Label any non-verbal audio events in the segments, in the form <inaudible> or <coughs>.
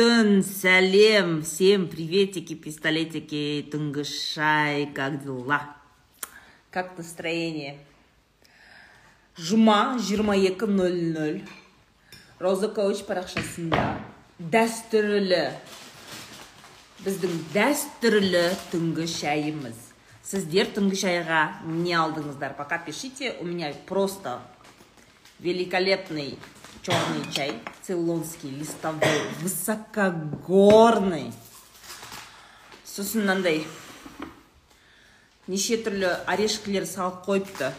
түн сәлем всем приветики пистолетики түнгі шай как дела? Как настроение? Жұма 22.00 роза коуч парақшасында. Дәстүрлі. Біздің дәстүрлі түнгі шайымыз сіздер түнгі шайға не алдыңыздар? Пока пишите. У меня просто великолепный черный чай цейлонский листовой высокогорный. Сосын мынандай. Неше түрлі орешкілер салып қойыпты.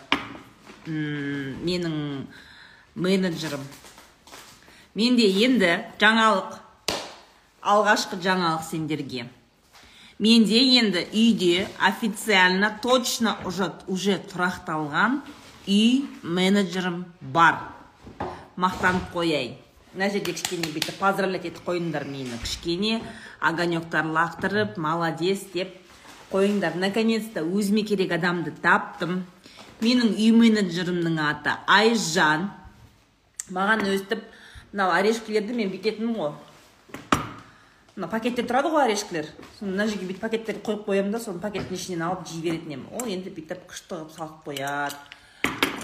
Менің менеджерім. Менде енді жаңалық алғашқы жаңалық сендерге. Менде енді үйде официально точно уже, уже тұрақталған үй менеджерім бар. Мақтанып қояйын мына жерде кішкене бүйтіп поздравлять етіп қойыңдар мені. Кішкене огонектар лақтырып молодец деп қойыңдар. Наконец то өзіме керек адамды таптым. Менің үй менеджерімнің аты айжан. Маған өстіп мынау орешкілерді мен бүйтетінмін ғой. Мына пакетте тұрады ғой орешкілер. Соны мына жерге бүйтіп пакеттерді қойып қоямын да соны пакеттің ішінен алып жей беретін едім. Ол енді бүйтіп күшті қылып салып қояды.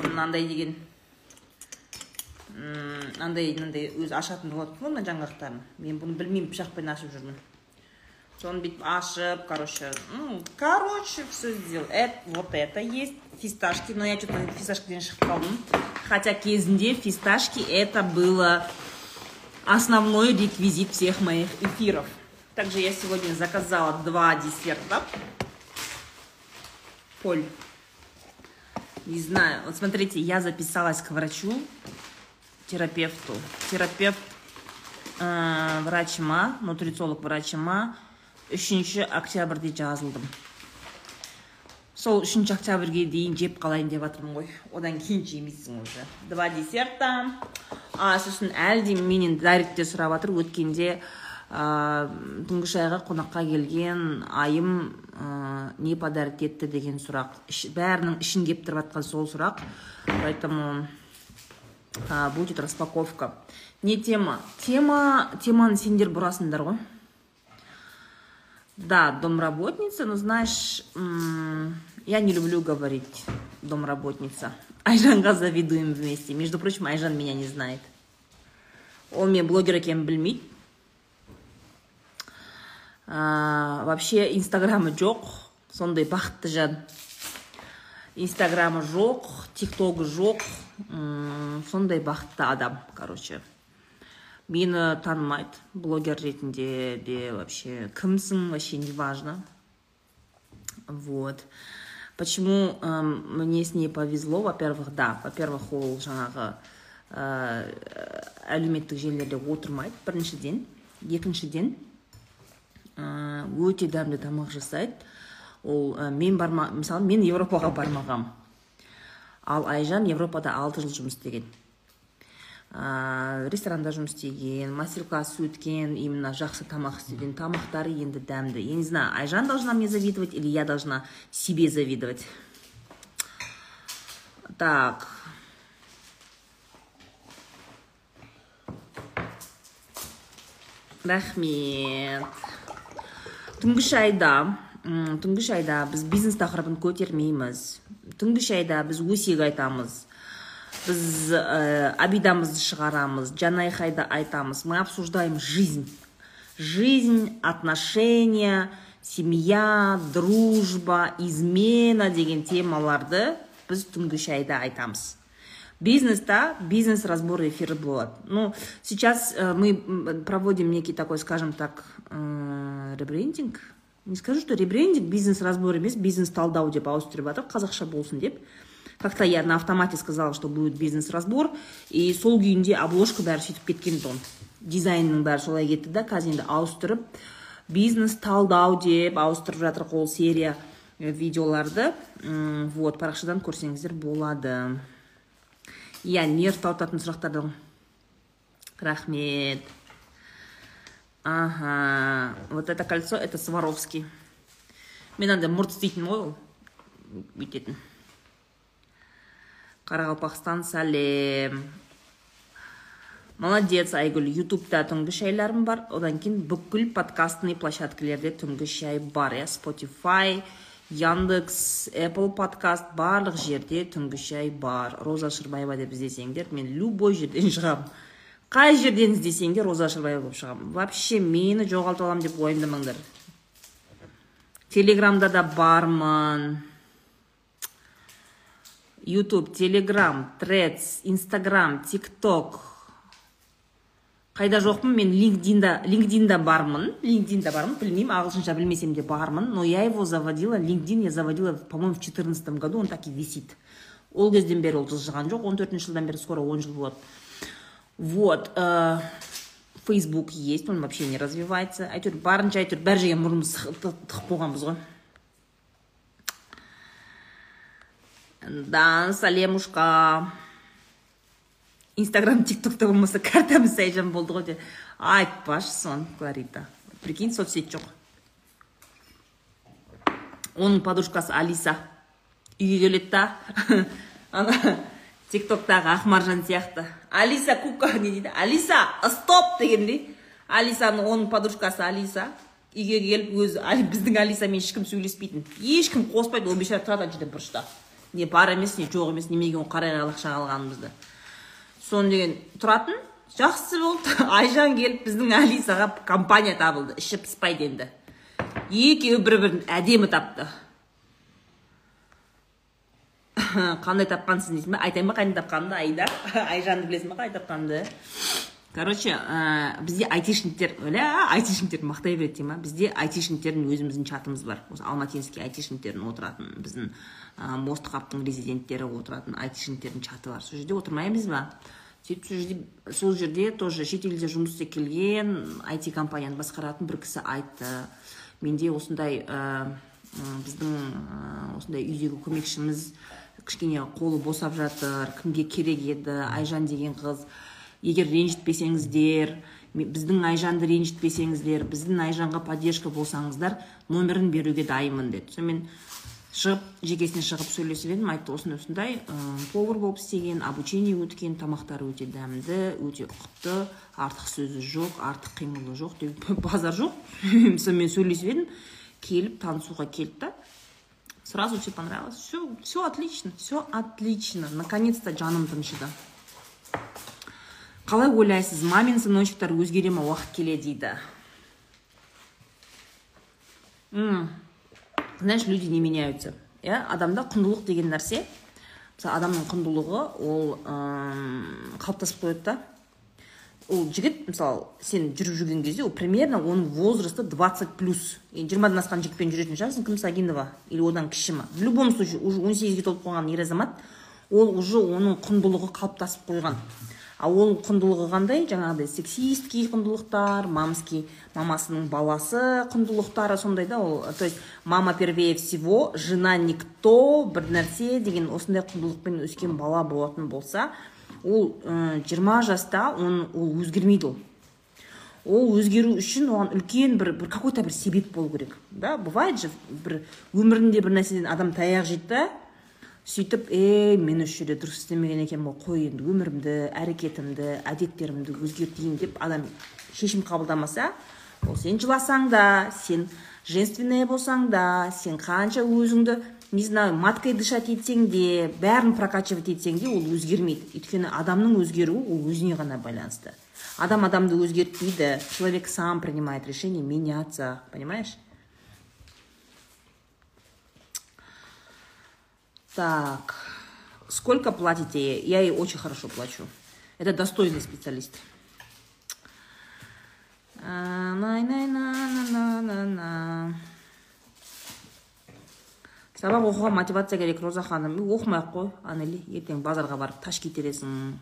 Мынандай деген. андай мынандай өзі ашатын болады ғой мына жаңғақтарын мен бұны білмеймін пышақпен ашып жүрмін соны бүйтіп ашып короче ну короче все сделал это вот это есть фисташки но я что то фисташкиден шығып қалдым хотя кезінде фисташки это было основной реквизит всех моих эфиров также я сегодня заказала два десерта поль не знаю вот смотрите я записалась к врачу Терапевту. Терапевт ә, врачыма нутрициолог врачыма үшінші октябрьде жазылдым. Сол үшінші октябрьге дейін жеп қалайын деп жатырмын ғой. Одан кейін жемейсің уже. Два десерта. А сосын әлі де менен дайректте сұрап жатыр. Өткенде ә, түнгі шайға қонаққа келген айым не подарить етті деген сұрақ. Бәрінің ішін кеп тұрып жатқан сол сұрақ. Поэтому а, будет распаковка не тема тема теманы сендер бұрасыңдар ғой да домработница но знаешь я не люблю говорить домработница айжанға завидуем вместе между прочим айжан меня не знает ол мен блогер екенін білмейді а, вообще инстаграмы жоқ сондай бақытты жан инстаграмы жоқ тиктогы жоқ сондай бақытты адам короче. Мені танымайды блогер ретінде де вообще. Кімсің вообще не важно вот. Почему мне с ней повезло? Во первых да во первых ол жаңағы ә, әлеуметтік желілерде отырмайды біріншіден екіншіден ә, өте дәмді тамақ жасайды. Ол ә, мен барма мысалы мен европаға бармағам. Ал айжан европада алты жыл жұмыс істеген. Ә, ресторанда жұмыс істеген мастер класс өткен именно жақсы тамақ істеген. Тамақтары енді дәмді. Я не знаю айжан должна мне завидовать или я должна себе завидовать? Так. Рахмет. Түнгі шайда. Түнгі шайда біз бизнес тақырыбын көтермейміз. Түнгі шайда біз өсек айтамыз біз ә, обидамызды шығарамыз жанайқайды айтамыз. Мы обсуждаем жизнь. Жизнь отношения семья дружба измена деген темаларды біз түнгі шайда айтамыз. Бизнеста бизнес разбор эфирі болады. Ну сейчас э, мы проводим некий такой скажем так э, ребрендинг. Не скажу что ребрендинг бизнес разбор емес бизнес талдау деп ауыстырып жатыр қазақша болсын деп. Как то я на автомате сказала что будет бизнес разбор и сол күйінде обложка бәрі сөйтіп кеткен тұғын дизайнның бәрі солай кетті да қазір енді ауыстырып бизнес талдау деп ауыстырып жатыр ол серия э, видеоларды. Вот парақшадан көрсеңіздер болады. Иә нерв тартатын сұрақтарды рахмет. Ага. Вот это кольцо это сваровский. Мен андай мұрт істейтін ғой ол бүйтетін қарақалпақстан сәлем молодец айгүл ютубта түнгі шайларым бар. Одан кейін бүкіл подкастный площадкалерде түнгі шай бар. Иә spotify яндекс apple подкаст барлық жерде түнгі шай бар. Роза шырбаева деп іздесеңдер мен любой жерден шығамын. Қай жерден іздесеңдер роза шырбаева болып шығамын. Вообще мені жоғалта аламын деп уайымдамаңдар. Телеграмда да бармын. Ютуб телеграм тредс инстаграм тикток қайда жоқпын? Мен линкдинда линкдинда бармын. Линкдинда бармын. Білмеймін ағылшынша білмесем де бармын. Но я его заводила линкдин я заводила по моему в четырнадцатом году. Он так и висит. Ол кезден бері ол жылжыған жоқ. он төртінші жылдан бері скоро он жыл болады. Вот э, фейсбук есть он вообще не развивается. Әйтеуір барынша әйтеуір бәр жерге мұрнымызды тығып болғанбыз ғой. Да салемушка инстаграм тиктокта болмаса картамыз сайжан болды ғой де айтпашы соны кларита. Прикинь соцсеть жоқ. Оның подружкасы алиса. Үйге келеді да. <laughs> Ана тиктоктағы ақмаржан сияқты. Алиса кука не дейді? Алиса стоп дегендей. Алисаның оның подружкасы алиса. Үйге келіп өзі біздің алисамен ешкім сөйлеспейтін. Ешкім қоспайды ол бейшара тұрады ана жерде бұрышта. Не бар емес не жоқ емес неменеге оны қарай ақша алғанымызды. Соны деген тұратын жақсы болды. <laughs> Айжан келіп біздің алисаға компания табылды іші пыспайды енді. Екеуі бір бірін әдемі тапты. Қандай тапқансың дейсің ба айтайын ба қайдан тапқанымды айда айжанды білесің ба қалай тапқанымды короче ә, бізде айтишниктер ля айтишниктер мақтай береді деймін бізде айтишниктердің өзіміздің чатымыз бар. Осы алматинский айтишниктердің отыратын біздің ә, мост қаптың резиденттері отыратын айтишниктердің чаты бар. Сол жерде отырмаймыз ба? Сөйтіп сол жерде сол жерде тоже шетелде жұмыс істеп келген айти компанияны басқаратын бір кісі айтты. Менде осындай ә, біздің ә, осындай үйдегі көмекшіміз кішкене қолы босап жатыр кімге керек еді айжан деген қыз егер ренжітпесеңіздер біздің айжанды ренжітпесеңіздер біздің айжанға поддержка болсаңыздар номерін беруге дайынмын деді. Сонымен шығып жекесіне шығып сөйлесіп едім айтты осындай осындай повар болып істеген обучение өткен тамақтары өте дәмді өте ұқыпты артық сөзі жоқ артық қимылы жоқ деп <laughs> базар жоқ. <laughs> Сонымен сөйлесіп едім келіп танысуға келді да сразу все понравилось? Все все отлично все отлично. Наконец то жаным тыншыды қалай ойлайсыз мамин сыночектар өзгере ма уақыт келе дейді знаешь люди не меняются. Иә адамда құндылық деген нәрсе мысалы адамның құндылығы ол қалыптасып қояды да. Ол жігіт мысалы сен жүріп жүрген кезде ол примерно оның возрасты 20 плюс. Енді жиырмадан асқан жігітпен жүретін шығарсың кім сагинова или одан кіші ма? В любом случае уже он сегізге толып қалған ер азамат ол уже оның құндылығы қалыптасып қойған. Ал ол құндылығы қандай? Жаңағыдай сексистский құндылықтар мамский мамасының баласы құндылықтары сондай да ол то есть мама первее всего жена никто бір нәрсе деген осындай құндылықпен өскен бала болатын болса ол жиырма жаста он, ол өзгермейді ол. Ол өзгеру үшін оған үлкен бір, бір какой то бір себеп болу керек да? Бывает же бір өмірінде бір нәрседен адам таяқ жейді да сөйтіп ей мен осы жерде дұрыс істемеген екенмін ғой қой енді өмірімді әрекетімді әдеттерімді өзгертейін деп адам шешім қабылдамаса ол сен жыласаң да сен женственная болсаң да сен қанша өзіңді не знаю маткой дышать етсең де бәрін прокачивать етсең де ол өзгермейді өйткені адамның өзгеруі ол өзіне ғана байланысты адам адамды өзгертпейді человек сам принимает решение меняться понимаешь Так, сколько платите? Я ей очень хорошо плачу. Это достойный специалист. Сабақ оқуға мотивация керек роза ханым. Оқымай ақ қой анели. Ертең базарға барып таш кетіресің.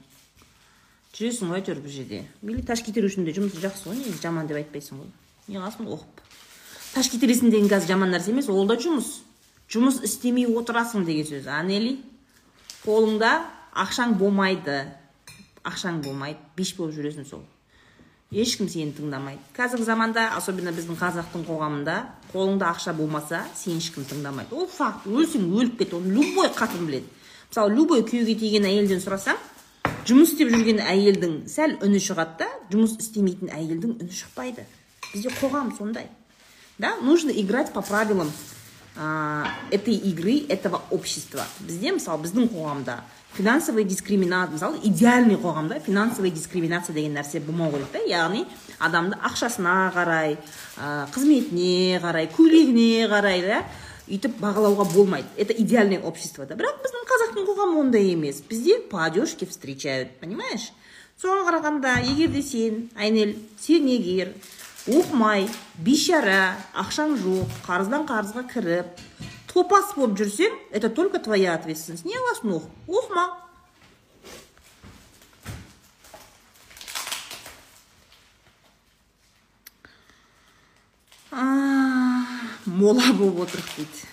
Жүресің ғой әйтеуір бір жерде. Мейлі таш кетіру үшін де жұмыс жақсы ғой негізі жаман деп айтпайсың ғой. Неғыласың оқып. Таш кетіресің деген қазір жаман нәрсе емес ол да жұмыс. Жұмыс істемей отырасың деген сөз анели. Қолыңда ақшаң болмайды. Ақшаң болмайды биш болып жүресің сол. Ешкім сені тыңдамайды. Қазіргі заманда особенно біздің қазақтың қоғамында қолыңда ақша болмаса сені ешкім тыңдамайды. Ол факт. Өлсең өліп кет оны любой қатын біледі. Мысалы любой күйеуге тиген әйелден сұрасаң жұмыс істеп жүрген әйелдің сәл үні шығады да жұмыс істемейтін әйелдің үні шықпайды. Бізде қоғам сондай. Да? Нужно играть по правилам а, этой игры этого общества. Бізде мысалы біздің қоғамда финансовый дискриминация мысалы идеальный қоғамда финансовый дискриминация деген нәрсе болмау керек та. Яғни адамды ақшасына қарай ә, қызметіне қарай көйлегіне қарай да үйтіп бағалауға болмайды. Это идеальное общество да. Бірақ біздің қазақтың қоғамы ондай емес. Бізде по одежке встречают понимаешь? Соған қарағанда егер де сен айнель сернегер оқымай бейшара ақшаң жоқ қарыздан қарызға кіріп топас болып жүрсең это только твоя ответственность. Не оқы оқыма мола болып отырық дейді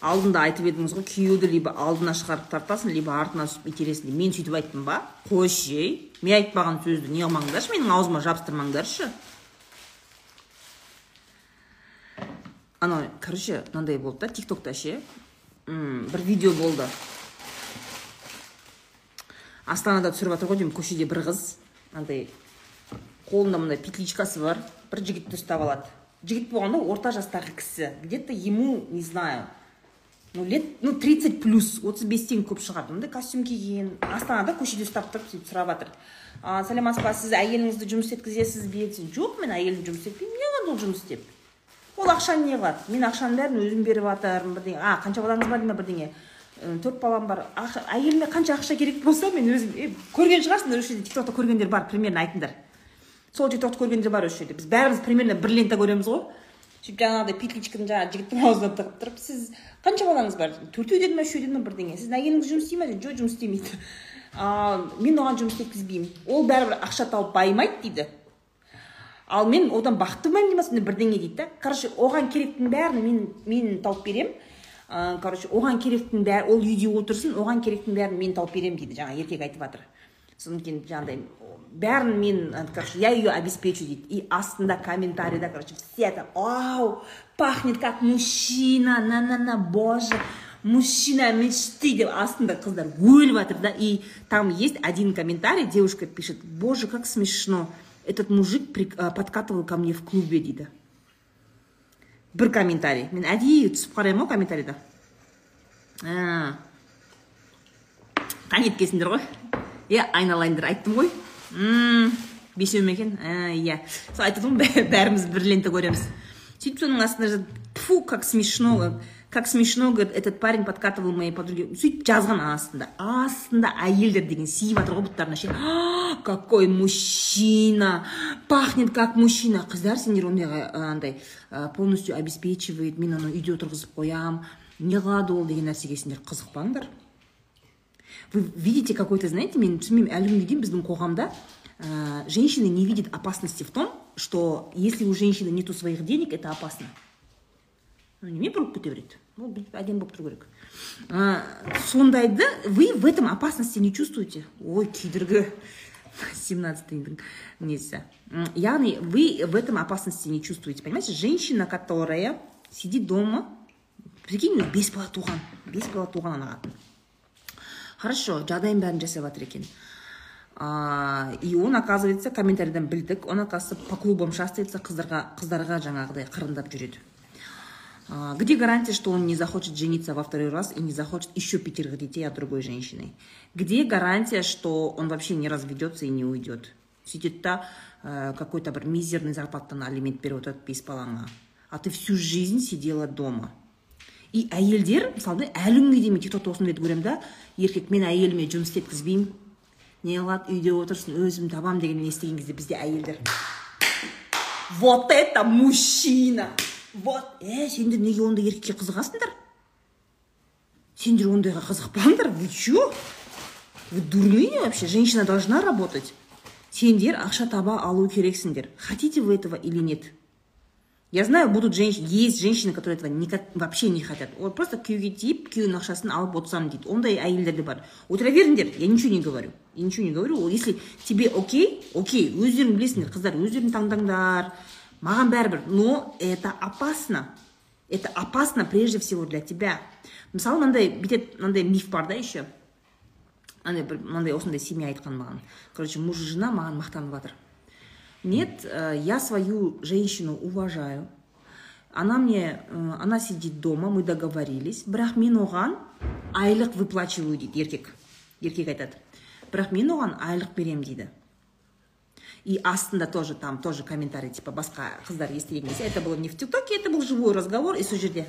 алдында айтып едіңіз ғой күйеуді либо алдына шығарып тартасың либо артына итересің. Деп мен сөйтіп айттым ба қойшы ей мен айтпаған сөзді не қылмаңдаршы менің аузыма жабыстырмаңдаршы. Анау короче мынандай болды да тик токта ше бір видео болды. Астанада түсіріп жатыр ғой деймін көшеде бір қыз андай қолында мындай петличкасы бар бір жігітті ұстап алады. Жігіт болғанда орта жастағы кісі где то ему не знаю. Ну лет ну 30 плюс. Отыз бестен көп шығар мындай костюм киген. Астанада көшеде ұстап тұрып сөйтіп сұрап жатыр. Сәлеметсіз ба сіз әйеліңізді жұмыс істеткізесіз бе? десе жоқ мен әйелім жұмыс істетпеймін. Не қылады ол жұмыс істеп? Ол ақшаны не қылады мен ақшаның бәрін өзім беріп жатырмын бірдеңе а қанша балаңыз бар? деймін бірдеңе. Төрт балам бар әйеліме қанша ақша керек болса мен өзім е көрген шығарсыңдар осы жерде. Тик токта көргендер бар примерно айтыңдар сол тик токты көргендер бар осы жерде. Біз бәріміз примерно бір лента көреміз ғой. Сөйтіп жаңағыдай петличканы жаңағы жігіттің аузына тығып тұрып сіз қанша балаңыз бар? Төртеу деді ма үшеу деді ма бірдеңе? Сіздің әйеліңіз жұмыс істей ма жоқ жұмыс істемейді. Мен оған жұмыс істеткізбеймін ол бәрібір ақша тауып байымайды дейді. Ал мен одан бақыттымын деймін сондай бірдеңе дейді да. Короче оған керектің бәрін мен мен тауып беремін. Короче оған керектің бәрі ол үйде отырсын оған керектің бәрін мен тауып беремін дейді жаңа еркек айтып жатыр содан кейін жаңағыдай бәрін мен короче я ее обеспечу дейді и астында комментарийда короче все там вау пахнет как мужчина на на на боже мужчина мечты деп астында қыздар өліп жатыр да и там есть один комментарий девушка пишет боже как смешно этот мужик подкатывал ко мне в клубе дейді бір комментарий мен әдейі түсіп қараймын ғой комментарийда қанеткесіңдер ғой Иә айналайындар айттым ғой бесеу ме екен иә сол айтып ғой бәріміз бір лента көреміз сөйтіп соның астында тфу как смешно как смешно говорит этот парень подкатывал моей подруге сөйтіп жазған астында астында әйелдер деген сиіп жатыр ғой бұттарына ше какой мужчина пахнет как мужчина қыздар сендер ондайға андай полностью обеспечивает мен ана үйде отырғызып қоямын не қылады ол деген нәрсеге сендер қызықпаңдар вы видите какой то знаете мен түсінбеймін әлі күнге дейін біздің қоғамда ә, женщины не видят опасности в том что если у женщины нету своих денег это опасно неме бұрылып кете береді ол бүйтіп әдемі болып тұру керек ә, сондайды вы в этом опасности не чувствуете ой күйдіргі семнадцатыйдың несі яғни вы в этом опасности не чувствуете понимаете женщина которая сидит дома прикинь бес бала туған бес бала туған ана қатын хорошо жағдайын бәрін жасап жатыр екен а, и он оказывается комментарийдан білдік он оказывается по клубам шастается қыздарға қыздарға жаңағыдай қырындап жүреді а, где гарантия что он не захочет жениться во второй раз и не захочет еще пятерых детей от другой женщины где гарантия что он вообще не разведется и не уйдет сөйтеді да ә, какой то бір мизерный зарплатадан алимент беріп отырады бес балаңа а ты всю жизнь сидела дома И әйелдер мысалы әлі күнге дейін мен тик токта осындайды көремін да еркек мен әйеліме жұмыс істеткізбеймін не қылады үйде отырсын өзім табам деген естіген кезде бізде әйелдер. Вот это мужчина! Вот е сендер неге ондай еркекке қызығасыңдар? Сендер ондайға қызықпаңдар вы че вы дурные вообще женщина должна работать. Сендер ақша таба алу керексіңдер. Хотите вы этого или нет? Я знаю будут женщины есть женщины которые этого никак вообще не хотят. Вот просто күйеуге тиіп күйеуінің ақшасын алып отырсам дейді ондай әйелдер де бар. Отыра беріңдер я ничего не говорю. Я ничего не говорю. Если тебе окей окей өздерің білесіңдер қыздар өздерің таңдаңдар маған бәрібір но это опасно. Это опасно прежде всего для тебя. Мысалы мынандай бүйтеді мынандай миф бар да еще андай бір мынандай осындай семья айтқан маған. Короче муж и жена маған мақтанып жатыр нет э, я свою женщину уважаю она мне э, она сидит дома мы договорились бірақ мен оған айлық выплачиваю дейді еркек еркек айтады бірақ мен оған айлық беремін дейді и астында тоже там тоже комментарий типа басқа қыздар естіген кезде это было не в тиктоке это был живой разговор и сол жерде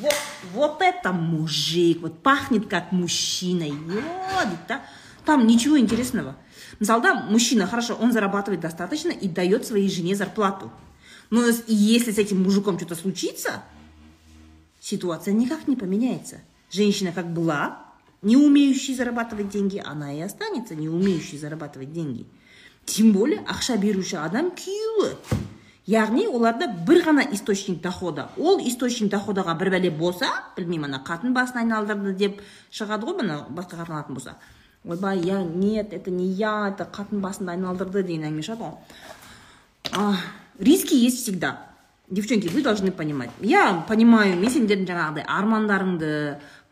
вот, вот это мужик, вот пахнет как мужчина, ё, да? Там ничего интересного. Мысалы, мужчина, хорошо, он зарабатывает достаточно и дает своей жене зарплату. Но если с этим мужиком что-то случится, ситуация никак не поменяется. Женщина как была, не умеющей зарабатывать деньги, она и останется не умеющей зарабатывать деньги. Тем более ақша беруші адам күйеуі яғни оларда бір ғана источник дохода ол источник доходаға бір бәле болса білмеймін ана қатын басын айналдырды деп шығады ғой басқа қатын болса ойбай я нет это не я это қатын басымды айналдырды деген әңгіме шығады ғой. Риски есть всегда. Девчонки вы должны понимать. Я понимаю мен сендердің жаңағыдай армандарыңды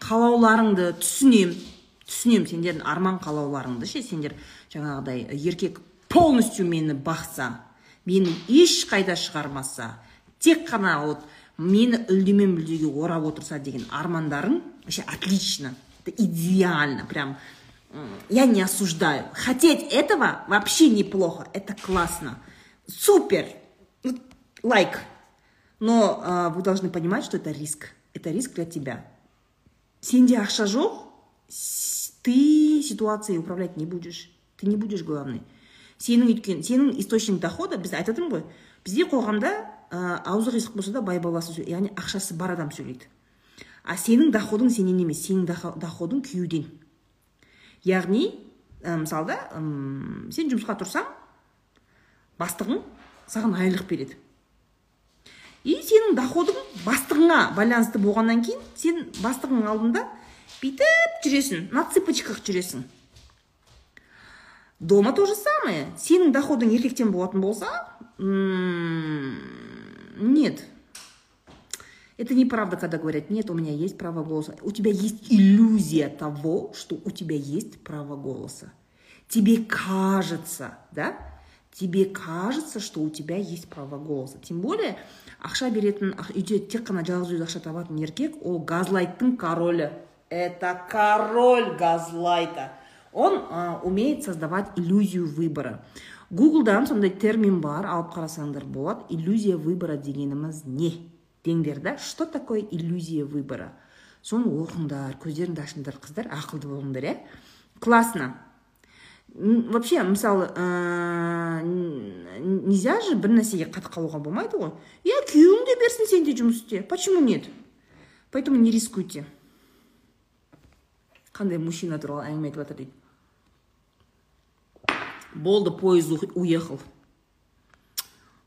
қалауларыңды түсінемін түсінемін сендердің арман қалауларыңды ше сендер жаңағыдай еркек полностью мені бақса мені ешқайда шығармаса тек қана вот мені үлдемен мүлдеге орап отырса деген армандарың вообще отлично это идеально прям я не осуждаю. Хотеть этого вообще неплохо. Это классно. Супер. Лайк. Но э, вы должны понимать что это риск. Это риск для тебя. Сенде ақша жоқ ты ситуацией управлять не будешь. Ты не будешь главный сенің өйткені сенің источник дохода біз айтып ғой бізде қоғамда ә, аузы қисық болса да бай баласы яғни ақшасы бар адам сөйлейді. А сенің доходың сенен емес. Сенің доходың күйеуден. Яғни ә, мысалы да сен жұмысқа тұрсаң бастығың саған айлық береді. И сенің доходың бастығыңа байланысты болғаннан кейін сен бастығың алдында бүйтіп жүресің на цыпочках жүресің. Дома то же самое. Сенің доходың еркектен болатын болса нет. это неправда, когда говорят, нет, у меня есть право голоса. У тебя есть иллюзия того, что у тебя есть право голоса. Тебе кажется, да? Тебе кажется, что у тебя есть право голоса. Тем более, ақша беретін үйде тек қана жалғыз өзі ақша табатын еркек ол газлайттың королі это король газлайта он ә, умеет создавать иллюзию выбора гуглдан сондай термин бар алып қарасаңдар болады иллюзия выбора дегеніміз не деңдер да что такое иллюзия выбора? Соны оқыңдар көздеріңді ашыңдар қыздар ақылды болыңдар иә? Классно. Вообще мысалы ә, нельзя же бір нәрсеге қатып қалуға болмайды ғой. Иә күйеуің де берсін сен де жұмыс істе почему нет? Поэтому не рискуйте. Қандай мужчина туралы әңгіме айтып жатыр дейді. Болды поезд уехал.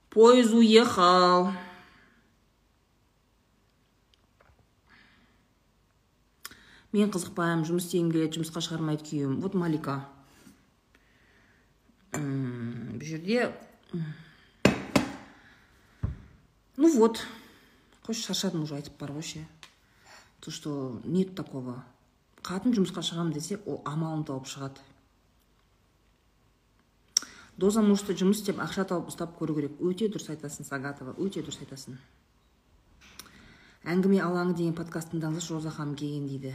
Поезд уехал. Мен қызықпаймын жұмыс істегім келеді жұмысқа шығармайды күйеуім. Вот малика. Бұл жерде ну вот. Қойшы шаршадым уже айтып бар ғой ше то что нет такого. Қатын жұмысқа шығамын десе ол амалын тауып шығады. Доза мужты жұмыс істеп ақша тауып ұстап көру керек. Өте дұрыс айтасың сагатова өте дұрыс айтасың. Әңгіме алаңы деген подкаст тыңдаңыздаршы роза ханым келген дейді.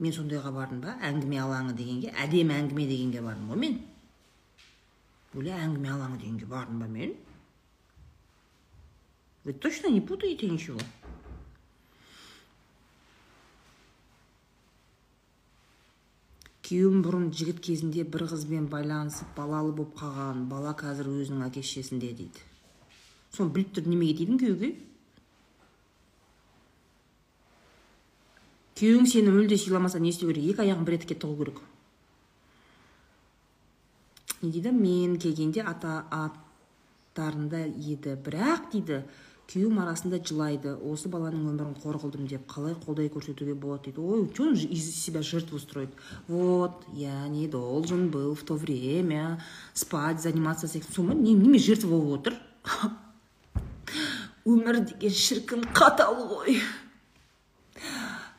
Мен сондайға бардым ба? әңгіме алаңы дегенге әдемі әңгіме дегенге бардым ғой мен. Бөле әңгіме алаңы дегенге бардым ба мен? Вы точно не путаете ничего? Күйеуім бұрын жігіт кезінде бір қызбен байланысып балалы болып қалған бала қазір өзінің әке шешесінде дейді. Соны біліп тұрып немеге тидім күйеуге? Күйеуің сені мүлде сыйламаса не істеу керек? Екі аяғын бір етікке тығу керек. Не дейді? Мен келгенде ата аттарында еді. Бірақ дейді күйеуім арасында жылайды. Осы баланың өмірін қор қылдым деп қалай қолдай көрсетуге болады дейді. Ой че он из себя жертву строит. Вот я не должен был в то время спать заниматься сексом. Сол неме жертва болып отыр? <laughs> Өмір деген шіркін қатал ғой.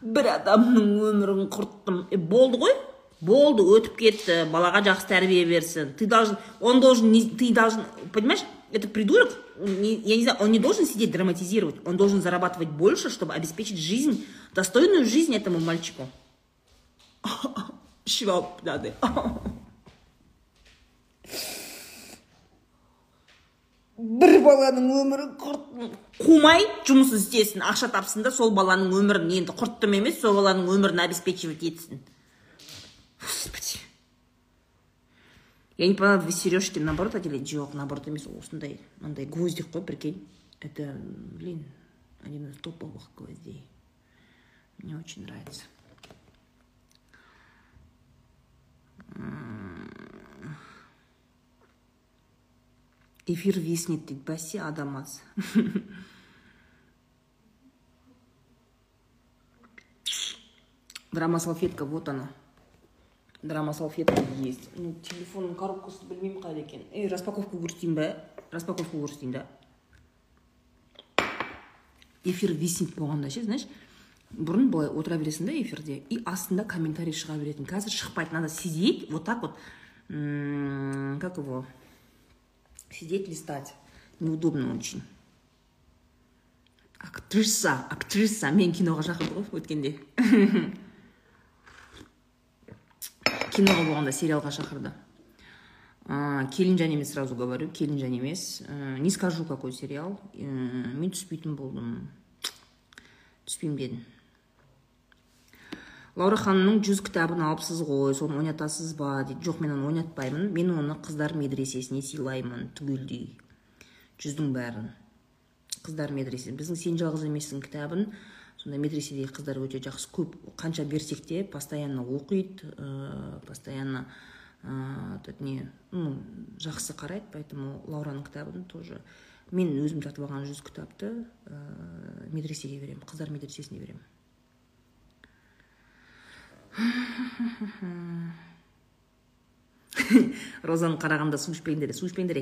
бір адамның өмірін құрттым е болды ғой болды өтіп кетті балаға жақсы тәрбие берсін ты должен он должен ты должен понимаешь этот придурок я не знаю он не должен сидеть драматизировать он должен зарабатывать больше чтобы обеспечить жизнь достойную жизнь этому мальчику ішіп мынандай Бір баланың өмірін құрттым қумай жұмыс істесін. Ақша тапсын да сол баланың өмірін енді құрттым емес сол баланың өмірін обеспечивать етсін. Господи. Я не поняла вы сережки наоборот одели? Жоқ наоборот емес осындай мынандай гвоздик қой прикинь. Это блин один из топовых гвоздей. Мне очень нравится. Эфир виснет дейді бәсе адамас. Драма салфетка вот она. Драма салфетка есть. Ну телефонның коробкасы білмеймін қайда екен ей распаковка көрсетейін ба распаковка көрсетейін да. Эфир виснет болғанда ше знаешь бұрын былай отыра бересің да эфирде и астында комментарий шыға беретін. Қазір шықпайды надо сидеть вот так вот. Как его? Сидеть листать. Неудобно очень. Актриса актриса. Мен киноға шақырды ғой өткенде. <laughs> Киноға болғанда сериалға шақырды. Келін және емес сразу говорю. Келін және емес не скажу какой сериал мен түспейтін болдым түспеймін дедім лаура ханымның жүз кітабын алыпсыз ғой соны ойнатасыз ба дейді. Жоқ мен оны ойнатпаймын мен оны қыздар медресесіне сыйлаймын түгелдей. Жүздің бәрін. Қыздар медресе. Біздің сен жалғыз емессің кітабын. Сонда медреседегі қыздар өте жақсы көп қанша берсек те постоянно оқиды ә, постоянно ә, не ну жақсы қарайды. Поэтому лаураның кітабын тоже мен өзім тартып алған жүз кітапты ә, медресеге беремін қыздар медресесіне беремін. <laughs> розаны қарағанда су ішпеңдер су ішпеңдер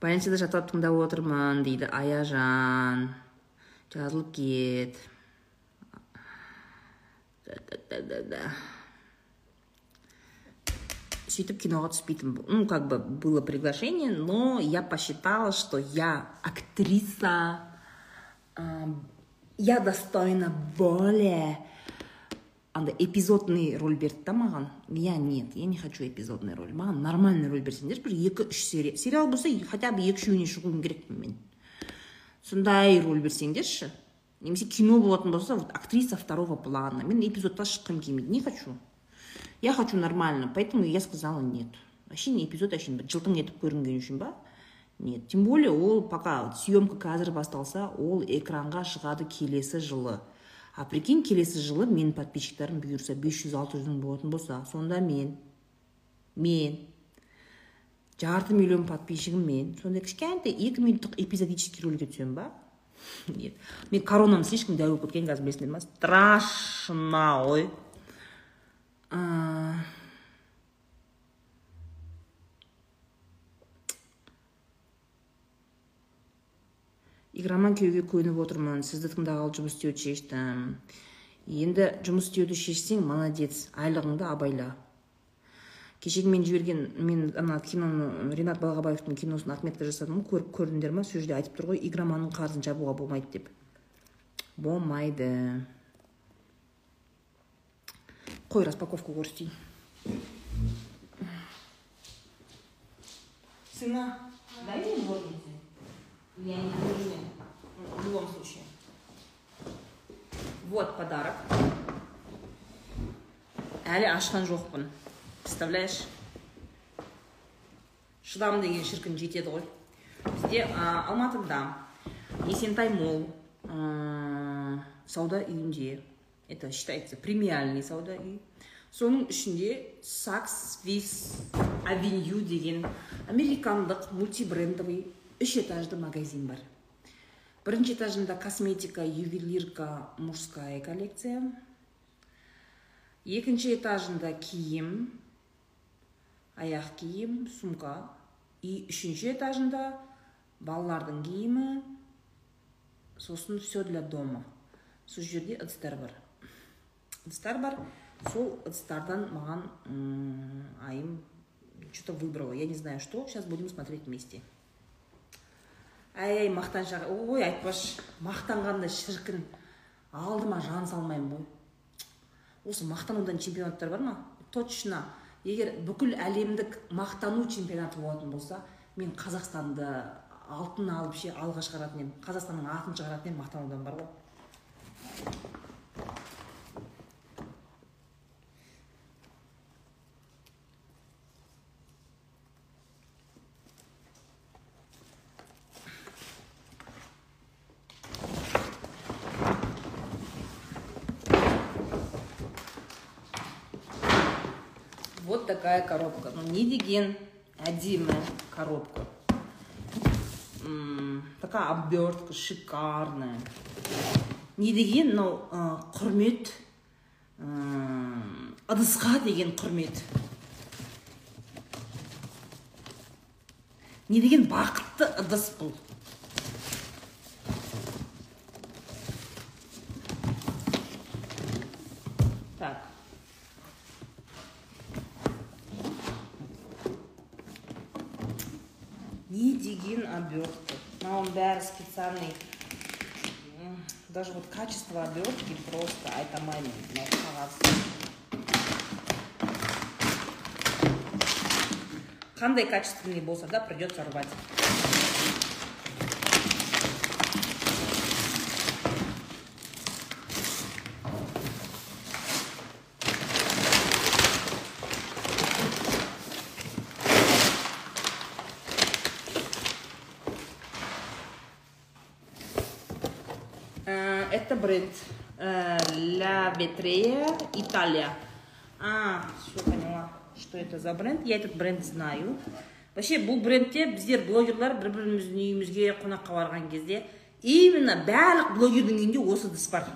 больницада жатып тыңдап отырмын дейді аяжан. Жазылып кет. Сөйтіп киноға түспейтін ну как бы было приглашение но я посчитала что я актриса я достойна более. Андай эпизодный роль берді да маған я нет я не хочу эпизодный роль маған нормальный роль берсеңдерші бір екі үш серия. Сериал болса хотя бы екі үшеуіне шығуым керекпін мен. Сондай роль берсеңдерші немесе кино болатын болса вот актриса второго плана. Мен эпизодта шыққым келмейді не хочу. Я хочу нормально поэтому я сказала нет. Вообще не эпизод вообще жылтың етіп көрінген үшін ба? Нет тем более ол пока съемка қазір басталса ол экранға шығады келесі жылы. А прикинь келесі жылы менің подписчиктарым бұйырса 500 600 мың болатын болса сонда мен мен жарты миллион подписчигім мен сондай кішкентай екі минуттық эпизодический роликке түсемін ба? <laughs> Нет. Мен коронам слишком дәу болып кеткен қазір білесіңдер ма? Страшно ғой игроман күйеуге көніп отырмын. Сізді тыңдағалы жұмыс істеуді шештім. Енді жұмыс істеуді шешсең молодец айлығыңды абайла. Кешегі мен жіберген мен ана киноны ринат балғабаевтың киносын отметка жасадым ғой көріп көрдіңдер ма? Сол жерде айтып тұр ғой игроманның қарызын жабуға болмайды деп. Болмайды. Қой распаковка көрсетейін сына дай мне Я не должен. В любом случае. Вот подарок. әлі ашқан жоқпын представляешь шыдам деген шіркін жетеді ғой бізде ә, алматыда есентай мол ә, сауда үйінде это считается премиальный сауда үй соның ішінде сакс вис авеню деген американдық мультибрендовый үш этажды магазин бар бірінші этажында косметика ювелирка мужская коллекция екінші этажында киім аяқ киім сумка и үшінші этажында балалардың киімі сосын все для дома сол жерде ыдыстар бар ыдыстар бар сол ыдыстардан маған айым что то выбрала. Я не знаю что. Сейчас будем смотреть вместе. Әй мақтаншақ ой айтпашы мақтанғанда шіркін. Алдыма жан салмаймын ғой осы мақтанудан чемпионаттар бар ма? Точно. Егер бүкіл әлемдік мақтану чемпионаты болатын болса мен қазақстанды алтын алып ше алға шығаратын едім қазақстанның атын шығаратын едім мақтанудан бар ғой вот такая коробка әдемі коробка. М, такая обертка шикарная. Не деген мынау ә, құрмет ә, ыдысқа деген құрмет. Не деген бақытты ыдыс бұл. Деген обертка мынаның бәрі специальный даже вот качество обертки просто айта алмаймын мынау қағаз қандай качественный болса да придется рвать Это бренд La Vetreя Италия. А, все поняла, что это за бренд. Я этот бренд знаю. Вообще бұл брендте біздер блогерлар бір біріміздің үйімізге қонаққа барған кезде именно барлық блогердің үйінде осы ыдыс бар.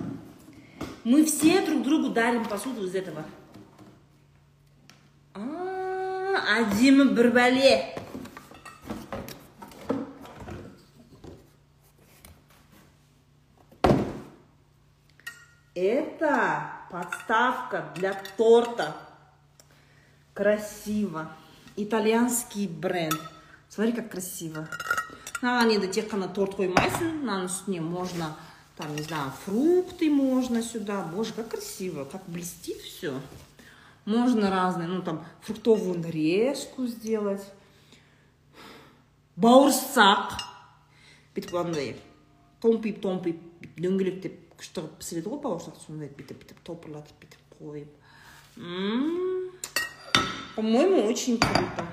Мы все друг другу дарим посуду из этого. А, әдемі бір бәле. подставка для торта. Красиво. Итальянский бренд. Смотри, как красиво. мынаған енді тек қана торт қоймайсың мынаның үстіне можно там не знаю фрукты можно сюда боже как красиво как блестит все можно разные ну там фруктовую нарезку сделать бауырсақ бүйтіп андай томпиып томпиып дөңгелектеп күшті қылып пісіреді ғой бауырсақты сондай бүйтіп бүйтіп топырлатып бүйтіп қойып по моему очень круто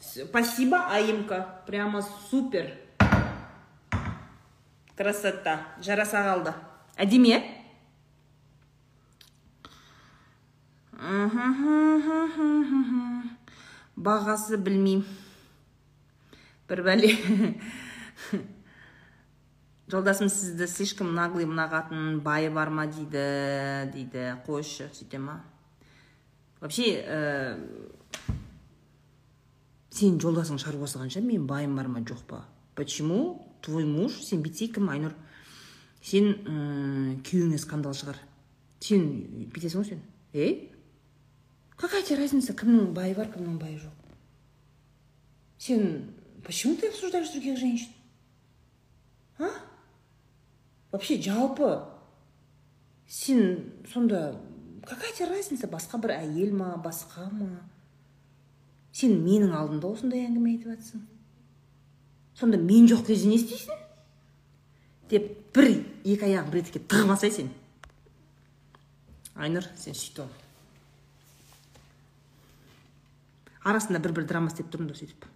спасибо аимка прямо супер красота жараса қалды әдемі иә бағасы білмеймін бір бәле жолдасым сізді слишком наглый мынағатын байы бар ма дейді дейді қойшы сөйте ма? Вообще ә, сенің жолдасың шаруасы қанша менің байым бар ма жоқ па? Почему твой муж сен бүйтсей кім айнұр сен ә, күйеуіңе скандал шығар? Сен бүйтесің ғой сен. Ей какая тебе разница кімнің байы бар кімнің байы жоқ? Сен почему ты обсуждаешь других женщин? А? Вообще жалпы сен сонда какая тебе разница басқа бір әйел ма басқа ма? Сен менің алдымда осындай әңгіме айтып жатсың. Сонда мен жоқ кезде не істейсің? Деп бір екі аяғын бір етікке тығып алсай сен. Айнұр сен сөйтіп арасында бір бір драма істеп тұрмын да сөйтіп.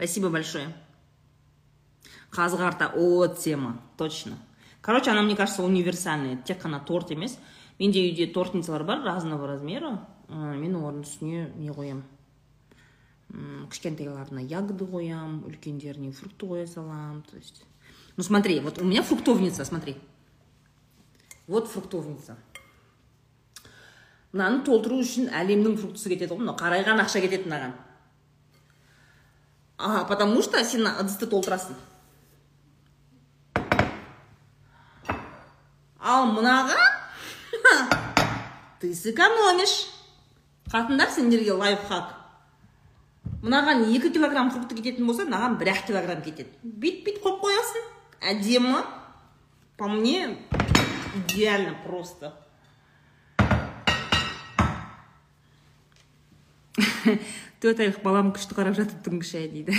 Спасибо большое. Қазы қарта о тема точно. Короче она мне кажется универсальная. Тек қана торт емес менде үйде тортницалар бар разного размера мен олардың үстіне не қоямын кішкентайларына ягоды қоямын үлкендеріне фрукты қоя саламын то есть. Ну смотри вот у меня фруктовница смотри. Вот фруктовница. Мынаны толтыру үшін әлемнің фруктысы кетеді ғой мынау. Қарайған ақша кетеді мынаған. А потому что сен ыдысты толтырасың ал мынаған ты сэкономишь. Қатындар сендерге лайфхак. Мынаған екі килограмм фрукты кететін болса мынаған бір ақ килограмм кетеді бүйтіп бүйтіп қойып қоясың әдемі по мне идеально просто. Төрт айлық балам күшті қарап жатыр түнгі шай дейді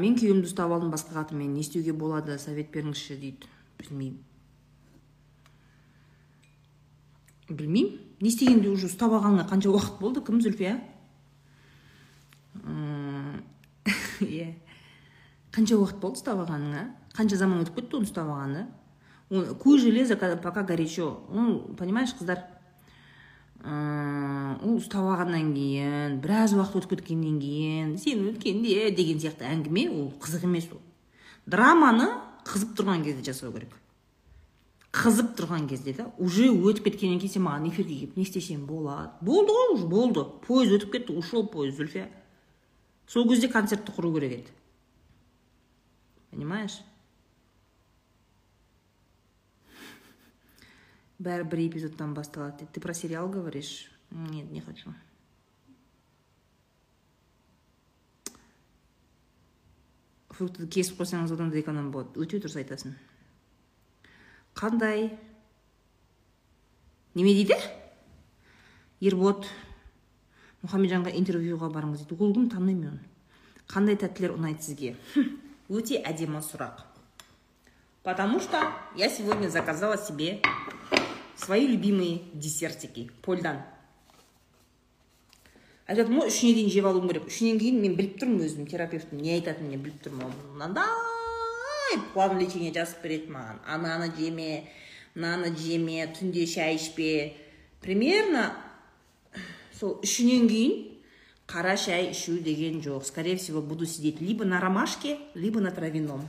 мен күйеуімді ұстап алдым басқа қатынмен. Не істеуге болады совет беріңізші дейді. Білмеймін білмеймін? Не істегенде уже ұстап алғаныңа қанша уақыт болды? Кім зүлфия? <laughs> Иә. Қанша уақыт болды ұстап алғаныңа? Қанша заман өтіп кетті оны ұстап алғаны куй железо пока горячо ну понимаешь қыздар ол ұстап алғаннан кейін біраз уақыт өтіп кеткеннен кейін сен өткенде деген сияқты әңгіме ол қызық емес ол. Драманы қызып тұрған кезде жасау керек. Қызып тұрған кезде да уже өтіп кеткеннен кейін сен маған эфирге келіп не істесем болады. Болды ғой уже болды. Пойыз өтіп кетті ушел пойыз зульфия сол кезде концертті құру керек еді. Понимаешь? Бір эпизодтан басталады ты про сериал говоришь? Нет не хочу. Фруктыды кесіп қойсаңыз одан да эконом болады өте дұрыс айтасың қандай неме дейді ербот мұхамеджанға интервьюға барыңыз дейді. Ол кім? Танымаймын оны? Қандай тәттілер ұнайды сізге? Өте әдемі сұрақ. Потому что я сегодня заказала себе свои любимые десертики. Польдан. Айтады ғой үшіне дейін жеп алуым керек? Үшінен кейін мен біліп тұрмын өзім терапевтім не айтатынын мен біліп тұрмын. Мынандай план лечения жазып береді маған. Ананы жеме мынаны жеме түнде шай ішпе. Примерно сол үшінен кейін қара шай ішу деген жоқ. Скорее всего буду сидеть либо на ромашке либо на травяном.